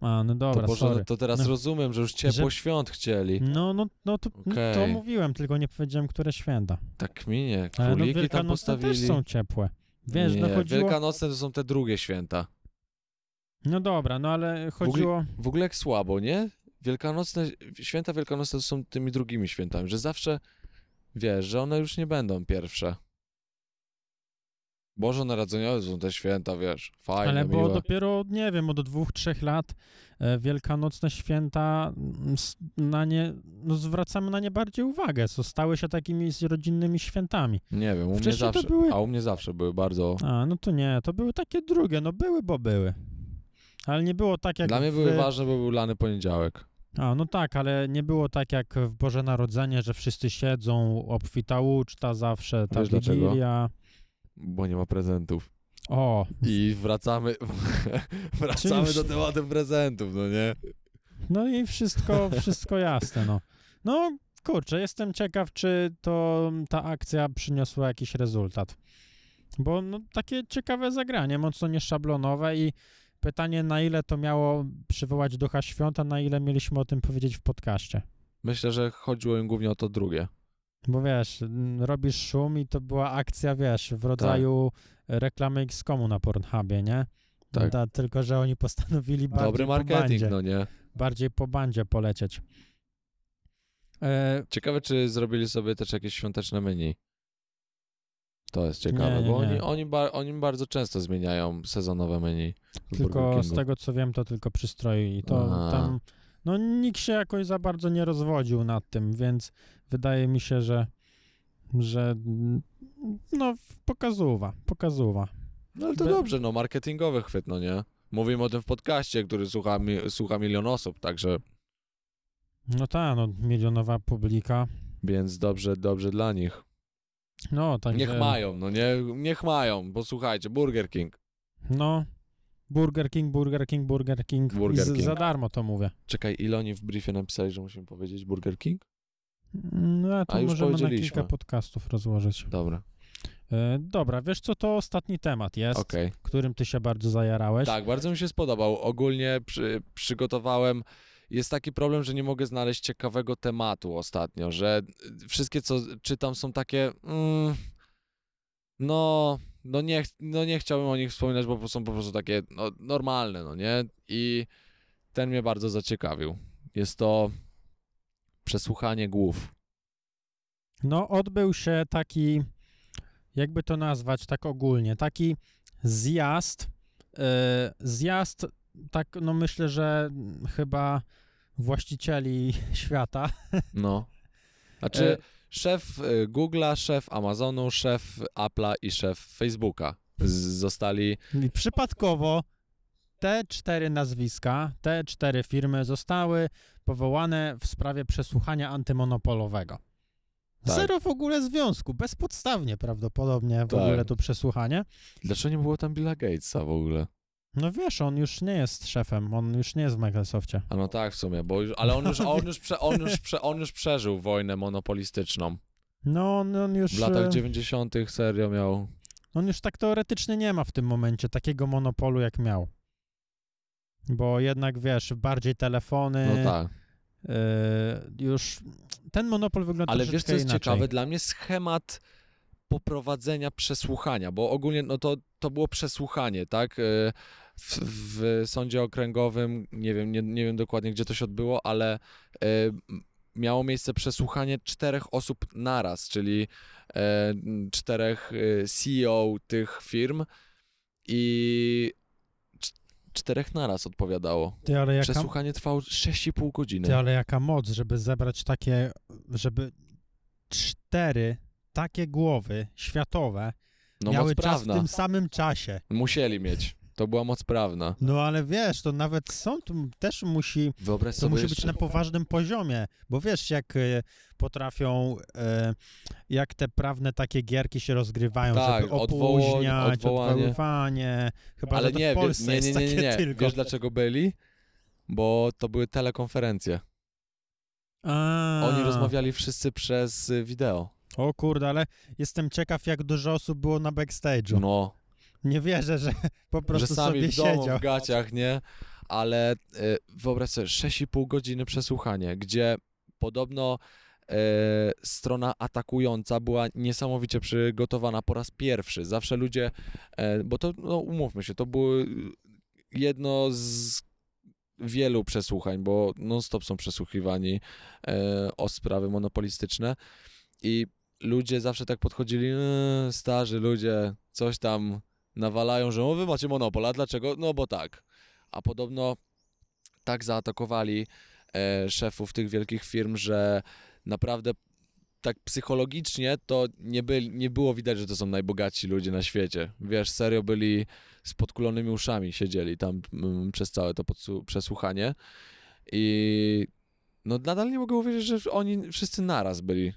A, no dobra, to, Boże, sorry. to teraz No. rozumiem, że już ciepło Że- świąt chcieli. No, no, no to, to Okej. mówiłem, tylko nie powiedziałem, które święta. Tak kminie, Ale no króliki tam wielkanocne postawili. też są ciepłe. Wiesz, nie, no chodziło... Wielkanocne to są te drugie święta. No dobra, no ale chodziło... W ogóle jak słabo, nie? Wielkanocne, święta wielkanocne są tymi drugimi świętami, że zawsze wiesz, że one już nie będą pierwsze. Bożonarodzeniowe są te święta, wiesz, fajne, Ale miłe. bo dopiero, nie wiem, od dwóch, trzech lat e, wielkanocne święta, mm, na nie, no zwracamy na nie bardziej uwagę, co stały się takimi rodzinnymi świętami. Nie wiem, u mnie Wcześniej to zawsze, były- a u mnie zawsze były bardzo... A, no to nie, to były takie drugie, no były, bo były. Ale nie było tak jak Dla mnie w... były ważne, bo był lany poniedziałek. A, no tak, ale nie było tak jak w Boże Narodzenie, że wszyscy siedzą, obfita uczta zawsze, ta Wiesz dlaczego? Wigilia. Bo nie ma prezentów. O, I wracamy, wracamy Czyli do tematu prezentów, no nie? no i wszystko, wszystko jasne, no. No, kurczę, jestem ciekaw, czy to ta akcja przyniosła jakiś rezultat. Bo no, takie ciekawe zagranie, mocno nieszablonowe i pytanie, na ile to miało przywołać ducha świąt, a na ile mieliśmy o tym powiedzieć w podcaście. Myślę, że chodziło im głównie o to drugie. Bo wiesz, m, robisz szum i to była akcja, wiesz, w rodzaju reklamy X-Komu na Pornhubie, nie? Tak. Da, tylko, że oni postanowili bardziej Dobry po marketing, bandzie, no nie? bardziej po bandzie polecieć. E, Ciekawe, czy zrobili sobie też jakieś świąteczne menu. To jest ciekawe, Nie, nie, bo nie. Oni, oni, ba, oni bardzo często zmieniają sezonowe menu. tylko z tego, co wiem, to tylko przystroju i to A. tam, no nikt się jakoś za bardzo nie rozwodził nad tym, więc wydaje mi się, że że no pokazuwa, pokazuwa. No ale to Be- dobrze, no marketingowy chwyt, no nie? Mówimy o tym w podcaście, który słucha, mi, słucha milion osób, także No ta, no milionowa publika. więc dobrze, dobrze dla nich. No, także... Niech mają, no nie? Niech mają, bo słuchajcie, Burger King. No, Burger King, Burger King, Burger King. Burger King. Za darmo to mówię. Czekaj, ile oni w briefie napisali, że musimy powiedzieć Burger King? No, a to A już możemy na kilka podcastów rozłożyć. Dobra, E, dobra, wiesz co, to ostatni temat jest, okej. którym ty się bardzo zajarałeś. Tak, bardzo mi się spodobał. Ogólnie przy, przygotowałem. Jest taki problem, że nie mogę znaleźć ciekawego tematu ostatnio, że wszystkie, co czytam, są takie. Mm, no, no nie, no nie chciałbym o nich wspominać, bo są po prostu takie no, normalne, no nie? I ten mnie bardzo zaciekawił. Jest to przesłuchanie głów. No, odbył się taki, jakby to nazwać tak ogólnie, taki zjazd, e, zjazd, tak, no myślę, że chyba właścicieli świata. No. Znaczy, E, szef y, Google'a, szef Amazonu, szef Apple'a i szef Facebooka zostali I przypadkowo te cztery nazwiska, te cztery firmy zostały powołane w sprawie przesłuchania antymonopolowego. Tak. Zero w ogóle związku, bezpodstawnie prawdopodobnie w Tak. ogóle to przesłuchanie. Dlaczego nie było tam Billa Gatesa w ogóle? No wiesz, on już nie jest szefem, on już nie jest w Microsoftie. A no tak w sumie, bo już, ale on już, on już, prze, on już, prze, on już przeżył wojnę monopolistyczną. No on, on już W latach e, 90. serio miał. on już tak teoretycznie nie ma w tym momencie takiego monopolu jak miał. Bo jednak wiesz, bardziej telefony, No tak. e, już ten monopol wygląda Ale wiesz co jest inaczej. ciekawe? Dla mnie schemat poprowadzenia przesłuchania, bo ogólnie no to, to było przesłuchanie, tak? Y, W, w sądzie okręgowym, nie wiem, nie, nie wiem dokładnie gdzie to się odbyło, ale m- miało miejsce przesłuchanie czterech osób naraz, czyli e, czterech CEO tych firm i cz- czterech naraz odpowiadało. Ty, jaka, Przesłuchanie trwało 6,5 godziny. ty, ale jaka moc, żeby zebrać takie, żeby cztery takie głowy światowe No miały czas prawna. w tym samym czasie. Musieli mieć. To była moc prawna. No ale wiesz, to nawet sąd też musi, Wyobraź to musi jeszcze... być na poważnym poziomie, bo wiesz, jak e, potrafią, e, jak te prawne takie gierki się rozgrywają, Tak, żeby opóźniać, odwołanie. odwoływanie, chyba Ale nie, w Polsce nie, nie, nie, nie, takie nie. tylko. Wiesz dlaczego byli? Bo to były telekonferencje. A, Oni rozmawiali wszyscy przez y, wideo. O kurde, ale jestem ciekaw, jak dużo osób było na backstage'u. No, Nie wierzę, że po że prostu sami sobie w domu, siedział. w gaciach, nie? Ale y, wyobraź sobie, 6,5 godziny przesłuchanie, gdzie podobno y, strona atakująca była niesamowicie przygotowana po raz pierwszy. Zawsze ludzie, e, bo to, no umówmy się, to było jedno z wielu przesłuchań, bo non-stop są przesłuchiwani o sprawy monopolistyczne i ludzie zawsze tak podchodzili, e, starzy ludzie, coś tam nawalają, że o, wy macie monopol, a dlaczego? No bo tak. A podobno tak zaatakowali e, szefów tych wielkich firm, że naprawdę tak psychologicznie to nie, byli, nie było widać, że to są najbogatsi ludzie na świecie. Wiesz, serio byli z podkulonymi uszami, siedzieli tam mm, przez całe to przesłuchanie i no nadal nie mogę uwierzyć, że oni wszyscy naraz byli.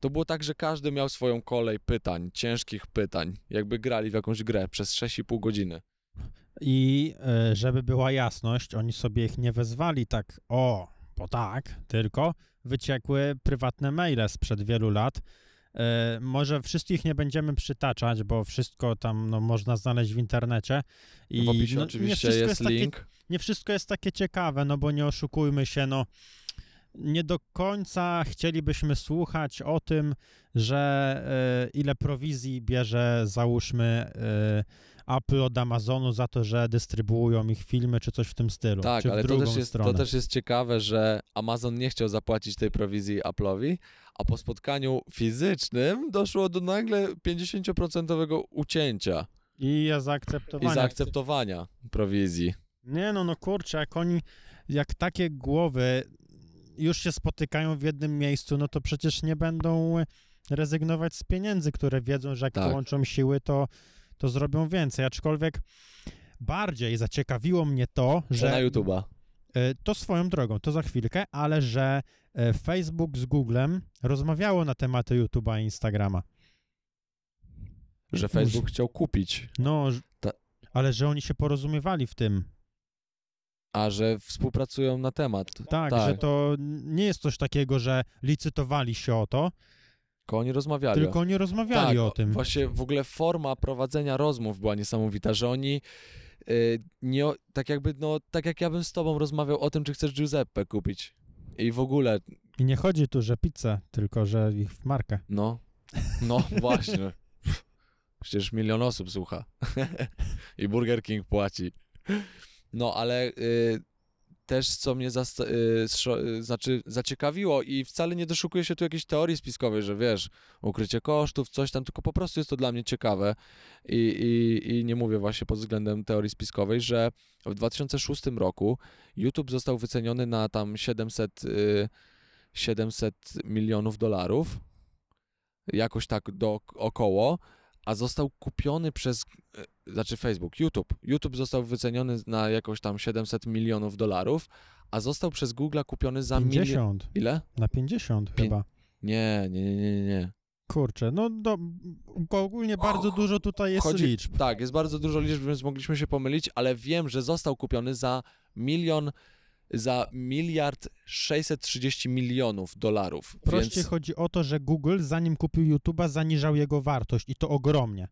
To było tak, że każdy miał swoją kolej pytań, ciężkich pytań, jakby grali w jakąś grę przez 6,5 godziny. I e, żeby była jasność, oni sobie ich nie wezwali tak, o, bo tak, tylko wyciekły prywatne maile sprzed wielu lat. E, może wszystkich nie będziemy przytaczać, bo wszystko tam no, można znaleźć w internecie. I w opisie no, oczywiście wszystko jest takie- link. nie wszystko jest takie ciekawe, no bo nie oszukujmy się, no nie do końca chcielibyśmy słuchać o tym, że e, ile prowizji bierze, załóżmy, e, Apple od Amazonu za to, że dystrybuują ich filmy, czy coś w tym stylu. Tak, czy w ale to też, jest, stronę. to też jest ciekawe, że Amazon nie chciał zapłacić tej prowizji Apple'owi, a po spotkaniu fizycznym doszło do nagle 50% ucięcia I ja i zaakceptowania. zaakceptowania prowizji. Nie no, no kurczę, jak oni, jak takie głowy już się spotykają w jednym miejscu, no to przecież nie będą rezygnować z pieniędzy, które wiedzą, że jak Tak. połączą siły, to, to zrobią więcej. Aczkolwiek bardziej zaciekawiło mnie to, Że na YouTube'a. e, to swoją drogą, to za chwilkę, ale że e, Facebook z Googlem rozmawiało na tematy YouTube'a i Instagrama. Że Facebook chciał kupić, No, Ta- ale że oni się porozumiewali w tym. A że współpracują na temat. Tak, Tak. że to nie jest coś takiego, że licytowali się o to, Tylko oni rozmawiali. tylko oni rozmawiali tak, o tym. Właśnie w ogóle forma prowadzenia rozmów była niesamowita, że oni y, nie, tak jakby, no, tak jak ja bym z tobą rozmawiał o tym, czy chcesz Giuseppe kupić. I w ogóle, I nie chodzi tu, że pizzę, tylko że ich w markę. no, no właśnie. Przecież milion osób słucha. I Burger King płaci. No, ale y, też co mnie y, y, znaczy zaciekawiło i wcale nie doszukuję się tu jakiejś teorii spiskowej, że wiesz, ukrycie kosztów, coś tam, tylko po prostu jest to dla mnie ciekawe i, i, i nie mówię właśnie pod względem teorii spiskowej, że w 2006 roku YouTube został wyceniony na tam 700, y, 700 milionów dolarów, jakoś tak do około, a został kupiony przez, znaczy Facebook, YouTube. YouTube został wyceniony na jakoś tam 700 milionów dolarów, a został przez Google kupiony za milion... 50. Ile? Na 50 Pię- chyba. Nie, nie, nie, nie, nie. Kurczę, no do, ogólnie bardzo dużo tutaj jest Chodzi- liczb. Tak, jest bardzo dużo liczb, więc mogliśmy się pomylić, ale wiem, że został kupiony za milion, za miliard 630 milionów dolarów. Prościej więc chodzi o to, że Google zanim kupił YouTube'a zaniżał jego wartość i to ogromnie.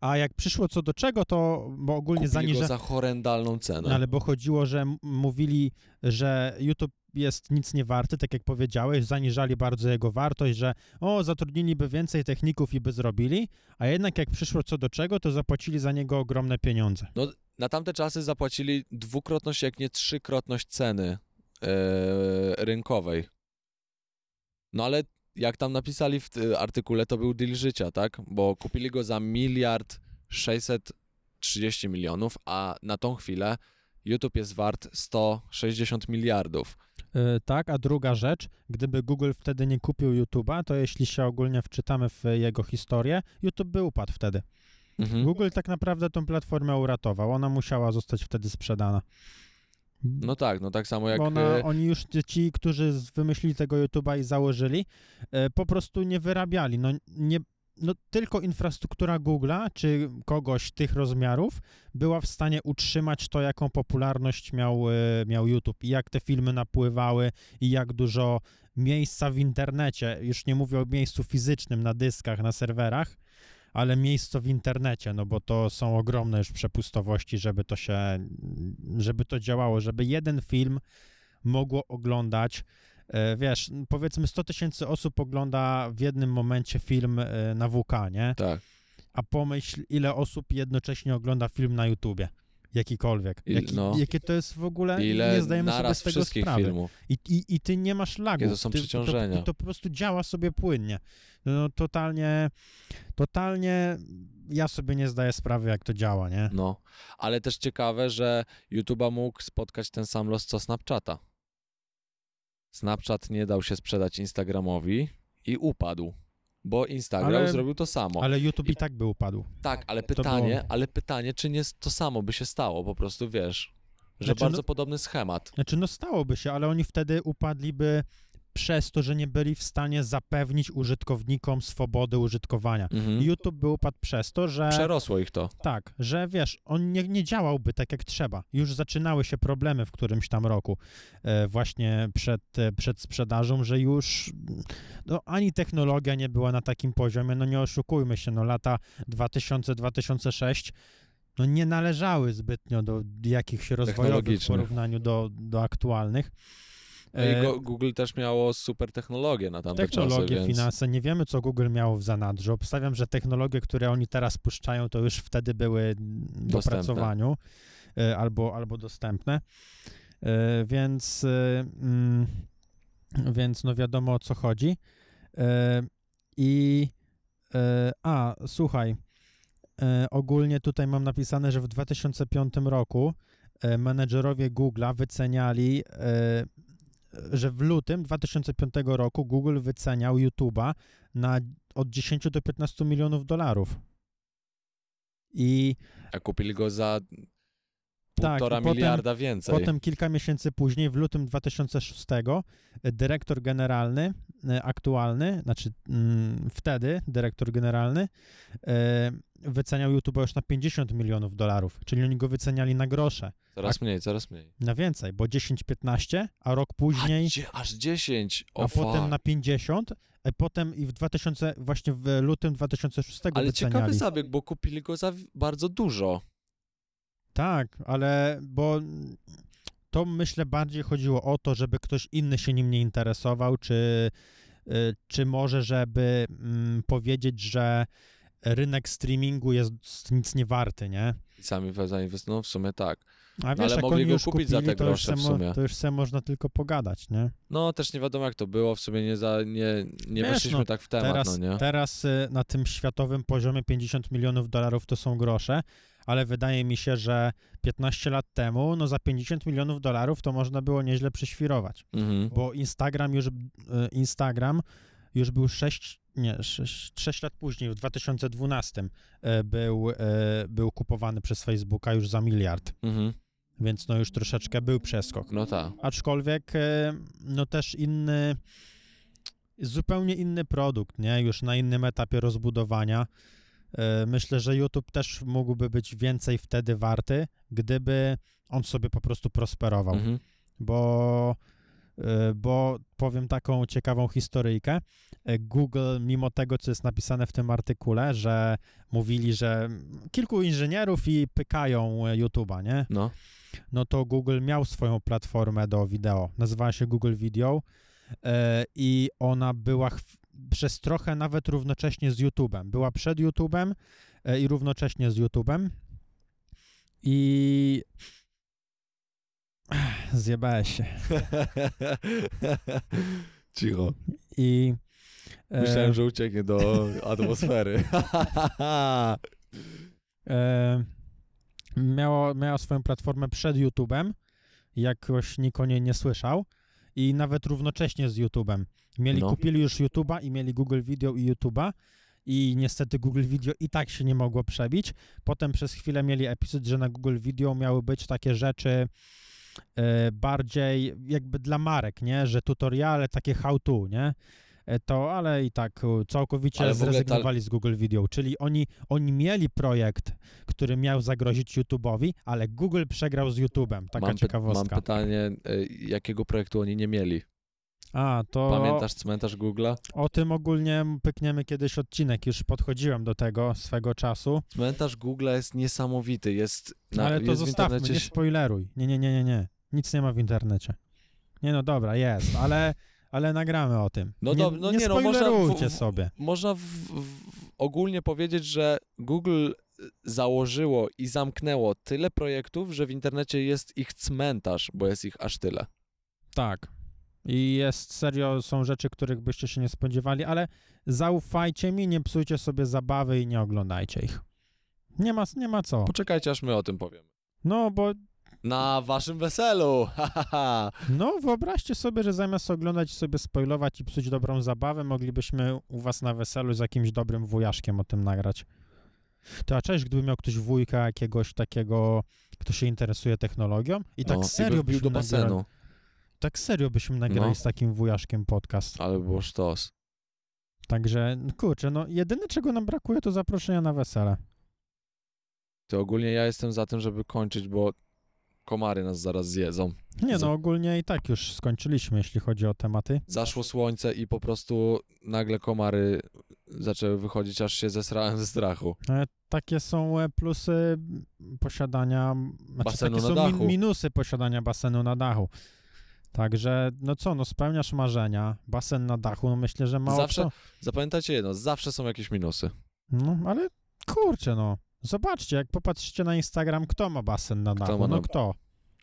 A jak przyszło co do czego, to bo ogólnie kupili zaniża... go za horrendalną cenę. Ale bo chodziło, że mówili, że YouTube jest nic nie warty, tak jak powiedziałeś, zaniżali bardzo jego wartość, że o, zatrudniliby więcej techników i by zrobili, a jednak jak przyszło co do czego, to zapłacili za niego ogromne pieniądze. Na tamte czasy zapłacili dwukrotność, jak nie trzykrotność ceny e, rynkowej. No ale jak tam napisali w y, artykule, to był deal życia, tak? Bo kupili go za miliard 630 milionów, a na tą chwilę YouTube jest wart 160 miliardów. E, tak, a druga rzecz, gdyby Google wtedy nie kupił YouTube'a, to jeśli się ogólnie wczytamy w jego historię, YouTube by upadł wtedy. Mhm. Google tak naprawdę tą platformę uratował, ona musiała zostać wtedy sprzedana. No tak, no tak samo jak... Ona, e, oni już ci, którzy wymyślili tego YouTube'a i założyli, e, po prostu nie wyrabiali. No, nie, no tylko infrastruktura Google'a czy kogoś tych rozmiarów była w stanie utrzymać to, jaką popularność miał, e, miał YouTube i jak te filmy napływały i jak dużo miejsca w internecie, już nie mówię o miejscu fizycznym na dyskach, na serwerach, ale miejsce w internecie, no bo to są ogromne już przepustowości, żeby to się, żeby to działało, żeby jeden film mogło oglądać. E, Wiesz, powiedzmy 100 tysięcy osób ogląda w jednym momencie film e, na WK, nie? Tak. A pomyśl, ile osób jednocześnie ogląda film na YouTubie. Jakikolwiek. Jaki, no. Jakie to jest w ogóle, Ile nie zdajemy sobie z tego sprawy. filmów. I, i, I ty nie masz lagów. Jakie to są ty, przeciążenia. To, to po prostu działa sobie płynnie. No totalnie, totalnie ja sobie nie zdaję sprawy, jak to działa, nie? No, ale też ciekawe, że YouTube'a mógł spotkać ten sam los co Snapchata. Snapchat nie dał się sprzedać Instagramowi i upadł, bo Instagram Ale- zrobił to samo. Ale YouTube I- i tak by upadł. Tak, ale to pytanie, było- ale pytanie, czy nie to samo by się stało, po prostu wiesz, że Znaczy, bardzo no- podobny schemat. Znaczy, no stałoby się, ale oni wtedy upadliby przez to, że nie byli w stanie zapewnić użytkownikom swobody użytkowania. Mhm. YouTube by upadł przez to, że Przerosło ich to. tak, że wiesz, on nie, nie działałby tak jak trzeba. Już zaczynały się problemy w którymś tam roku, e, właśnie przed, e, przed sprzedażą, że już no, ani technologia nie była na takim poziomie, no nie oszukujmy się, no lata 2000-2006 no nie należały zbytnio do jakichś rozwojowych w porównaniu do, do aktualnych. No i E, go, Google też miało super technologię na tamte Technologie, czasy, więc... finanse, nie wiemy, co Google miało w zanadrzu. Obstawiam, że technologie, które oni teraz puszczają, to już wtedy były w dopracowaniu e, albo, albo dostępne. E, Więc, mm, więc no wiadomo, o co chodzi. I a, słuchaj, ogólnie tutaj mam napisane, że w 2005 roku menedżerowie Google'a wyceniali że w lutym 2005 roku Google wyceniał YouTube'a na od 10 do 15 milionów dolarów. I A kupili go za Tak, półtora potem- miliarda więcej. potem kilka miesięcy później, w lutym 2006, e, dyrektor generalny, e, aktualny, znaczy mm, wtedy dyrektor generalny, e, wyceniał YouTube'a już na 50 milionów dolarów, czyli oni go wyceniali na grosze, Coraz mniej, coraz mniej. na więcej, bo 10-15, a rok później... A, aż 10! O, a potem fuck. na 50, a potem i w 2000, właśnie w lutym 2006 Ale ciekawy wyceniali. zabieg, bo kupili go za bardzo dużo. Tak, ale bo to myślę bardziej chodziło o to, żeby ktoś inny się nim nie interesował, czy, y, czy może, żeby mm, powiedzieć, że rynek streamingu jest nic nie warty, nie? Sami we- zainwestują, no w sumie tak. A wiesz, ale jak mogli go już kupić za kupili, te to już grosze w se sumie. To już sobie można tylko pogadać, nie? No też nie wiadomo jak to było, w sumie nie, za, nie, nie Wiesz, weszliśmy no, tak w temat, Teraz, no nie? teraz y, na tym światowym poziomie 50 milionów dolarów to są grosze, ale wydaje mi się, że 15 lat temu, no za 50 milionów dolarów to można było nieźle przyświrować, Mhm. bo Instagram już, y, Instagram już był 6, nie, 6, 6 lat później, w 2012 y, był, y, był kupowany przez Facebooka już za miliard, Mhm. więc no już troszeczkę był przeskok. No tak. Aczkolwiek, e, no też inny, zupełnie inny produkt, nie? Już na innym etapie rozbudowania. E, Myślę, że YouTube też mógłby być więcej wtedy warty, gdyby on sobie po prostu prosperował, Mhm. bo, e, bo powiem taką ciekawą historyjkę. E, Google, mimo tego, co jest napisane w tym artykule, że mówili, że kilku inżynierów i pykają YouTube'a, nie? No. no to Google miał swoją platformę do wideo. Nazywała się Google Video i ona była przez trochę nawet równocześnie z YouTube'em. Była przed YouTube'em e, i równocześnie z YouTube'em. I zjebałeś się. Cicho. I e, Myślałem, że ucieknie do atmosfery. e, miało, miała swoją platformę przed YouTube'em. Jakoś nikt o niej nie słyszał. I nawet równocześnie z YouTube'em. Mieli, No. kupili już YouTube'a i mieli Google Video i YouTube'a. I niestety Google Video i tak się nie mogło przebić. Potem przez chwilę mieli epizod, że na Google Video miały być takie rzeczy e, bardziej jakby dla marek, nie? Że tutoriale, takie how to, nie? E, To, ale i tak e, całkowicie Ale ogóle ta- zrezygnowali z Google Video, czyli oni, oni mieli projekt, który miał zagrozić YouTube'owi, ale Google przegrał z YouTube'em. Taka mam, py- ciekawostka. mam pytanie, y, jakiego projektu oni nie mieli? A, to Pamiętasz cmentarz Google'a? o tym ogólnie pykniemy kiedyś odcinek, już podchodziłem do tego swego czasu, Cmentarz Google'a jest niesamowity, jest na, ale to jest zostawmy, internecie... nie spoileruj. Nie, nie, nie, nie, nie. Nic nie ma w internecie. Nie no dobra, jest, ale, ale nagramy o tym. No nie, dob- no nie nie, no, można w- sobie. Można w, w, ogólnie powiedzieć, że Google założyło i zamknęło tyle projektów, że w internecie jest ich cmentarz, bo jest ich aż tyle. Tak. I jest serio, są rzeczy, których byście się nie spodziewali, ale zaufajcie mi, nie psujcie sobie zabawy i nie oglądajcie ich. Nie ma, nie ma co. Poczekajcie, aż my o tym powiemy. No, bo Na waszym weselu! No wyobraźcie sobie, że zamiast oglądać sobie spoilować i psuć dobrą zabawę, moglibyśmy u was na weselu z jakimś dobrym wujaszkiem o tym nagrać. To a cześć, gdyby miał ktoś wujka jakiegoś takiego, kto się interesuje technologią i tak No, serio i byśmy do nagrali, basenu, tak serio byśmy nagrali No. z takim wujaszkiem podcast. ale było sztos. Także, no kurczę, no jedyne czego nam brakuje to zaproszenia na wesele. To ogólnie ja jestem za tym, żeby kończyć, bo komary nas zaraz zjedzą. Nie no, ogólnie i tak już skończyliśmy, jeśli chodzi o tematy. Zaszło słońce i po prostu nagle komary zaczęły wychodzić, aż się zesrałem ze strachu. E, Takie są e, plusy posiadania, znaczy Basenu takie na są dachu. minusy posiadania basenu na dachu. Także, no co, no spełniasz marzenia, basen na dachu, no myślę, że mało Zawsze- kto... Zapamiętajcie jedno, zawsze są jakieś minusy. No, ale kurczę, no. Zobaczcie, jak popatrzycie na Instagram, kto ma basen na dachu, ma no na- kto?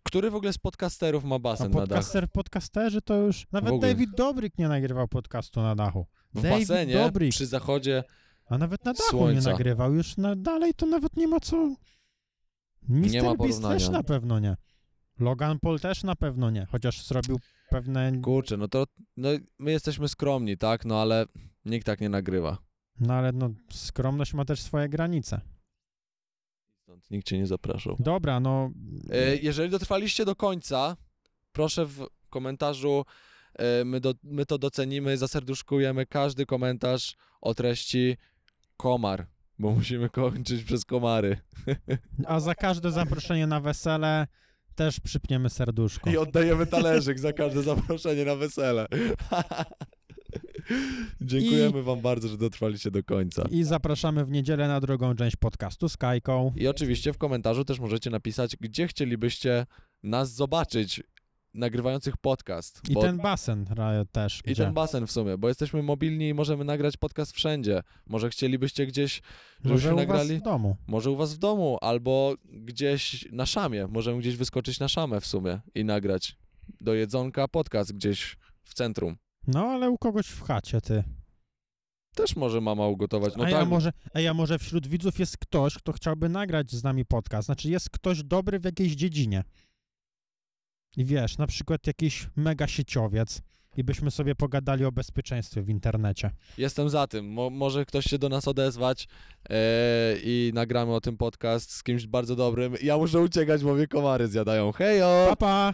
Który w ogóle z podcasterów ma A basen na dach? podcaster, podcasterzy to już... Nawet ogóle. David Dobrik nie nagrywał podcastu na dachu. W David basenie Dobrik. przy zachodzie A nawet na dachu Słońca. nie nagrywał, już na, dalej to nawet nie ma co... Mr. ma Beast porównania. też na pewno nie. Logan Paul też na pewno nie, chociaż zrobił pewne... Kurczę, no to no, my jesteśmy skromni, tak? No ale nikt tak nie nagrywa. No ale no, skromność ma też swoje granice. Stąd nikt cię nie zapraszał. Dobra, no... E, jeżeli dotrwaliście do końca, proszę w komentarzu, e, my, do, my to docenimy, zaserduszkujemy każdy komentarz o treści komar, bo musimy kończyć przez komary. A za każde zaproszenie na wesele też przypniemy serduszko. I oddajemy talerzyk za każde zaproszenie na wesele. Dziękujemy wam bardzo, że dotrwaliście do końca. I zapraszamy w niedzielę na drugą część podcastu z Kajką. I oczywiście w komentarzu też możecie napisać, gdzie chcielibyście nas zobaczyć nagrywających podcast. I bo- ten basen też. I gdzie? ten basen w sumie, bo jesteśmy mobilni i możemy nagrać podcast wszędzie. Może chcielibyście gdzieś, Może żebyśmy u nagrali, was w domu. może u was w domu, albo gdzieś na szamie. Możemy gdzieś wyskoczyć na szamę w sumie i nagrać do jedzonka podcast gdzieś w centrum. No, ale u kogoś w chacie, ty. Też może mama ugotować. No a, tak, ja może, a ja może wśród widzów jest ktoś, kto chciałby nagrać z nami podcast. Znaczy jest ktoś dobry w jakiejś dziedzinie. I wiesz, na przykład jakiś mega sieciowiec i byśmy sobie pogadali o bezpieczeństwie w internecie. jestem za tym. Mo może ktoś się do nas odezwać e, i nagramy o tym podcast z kimś bardzo dobrym. Ja muszę uciekać, bo mnie komary zjadają. Hejo! Pa, pa!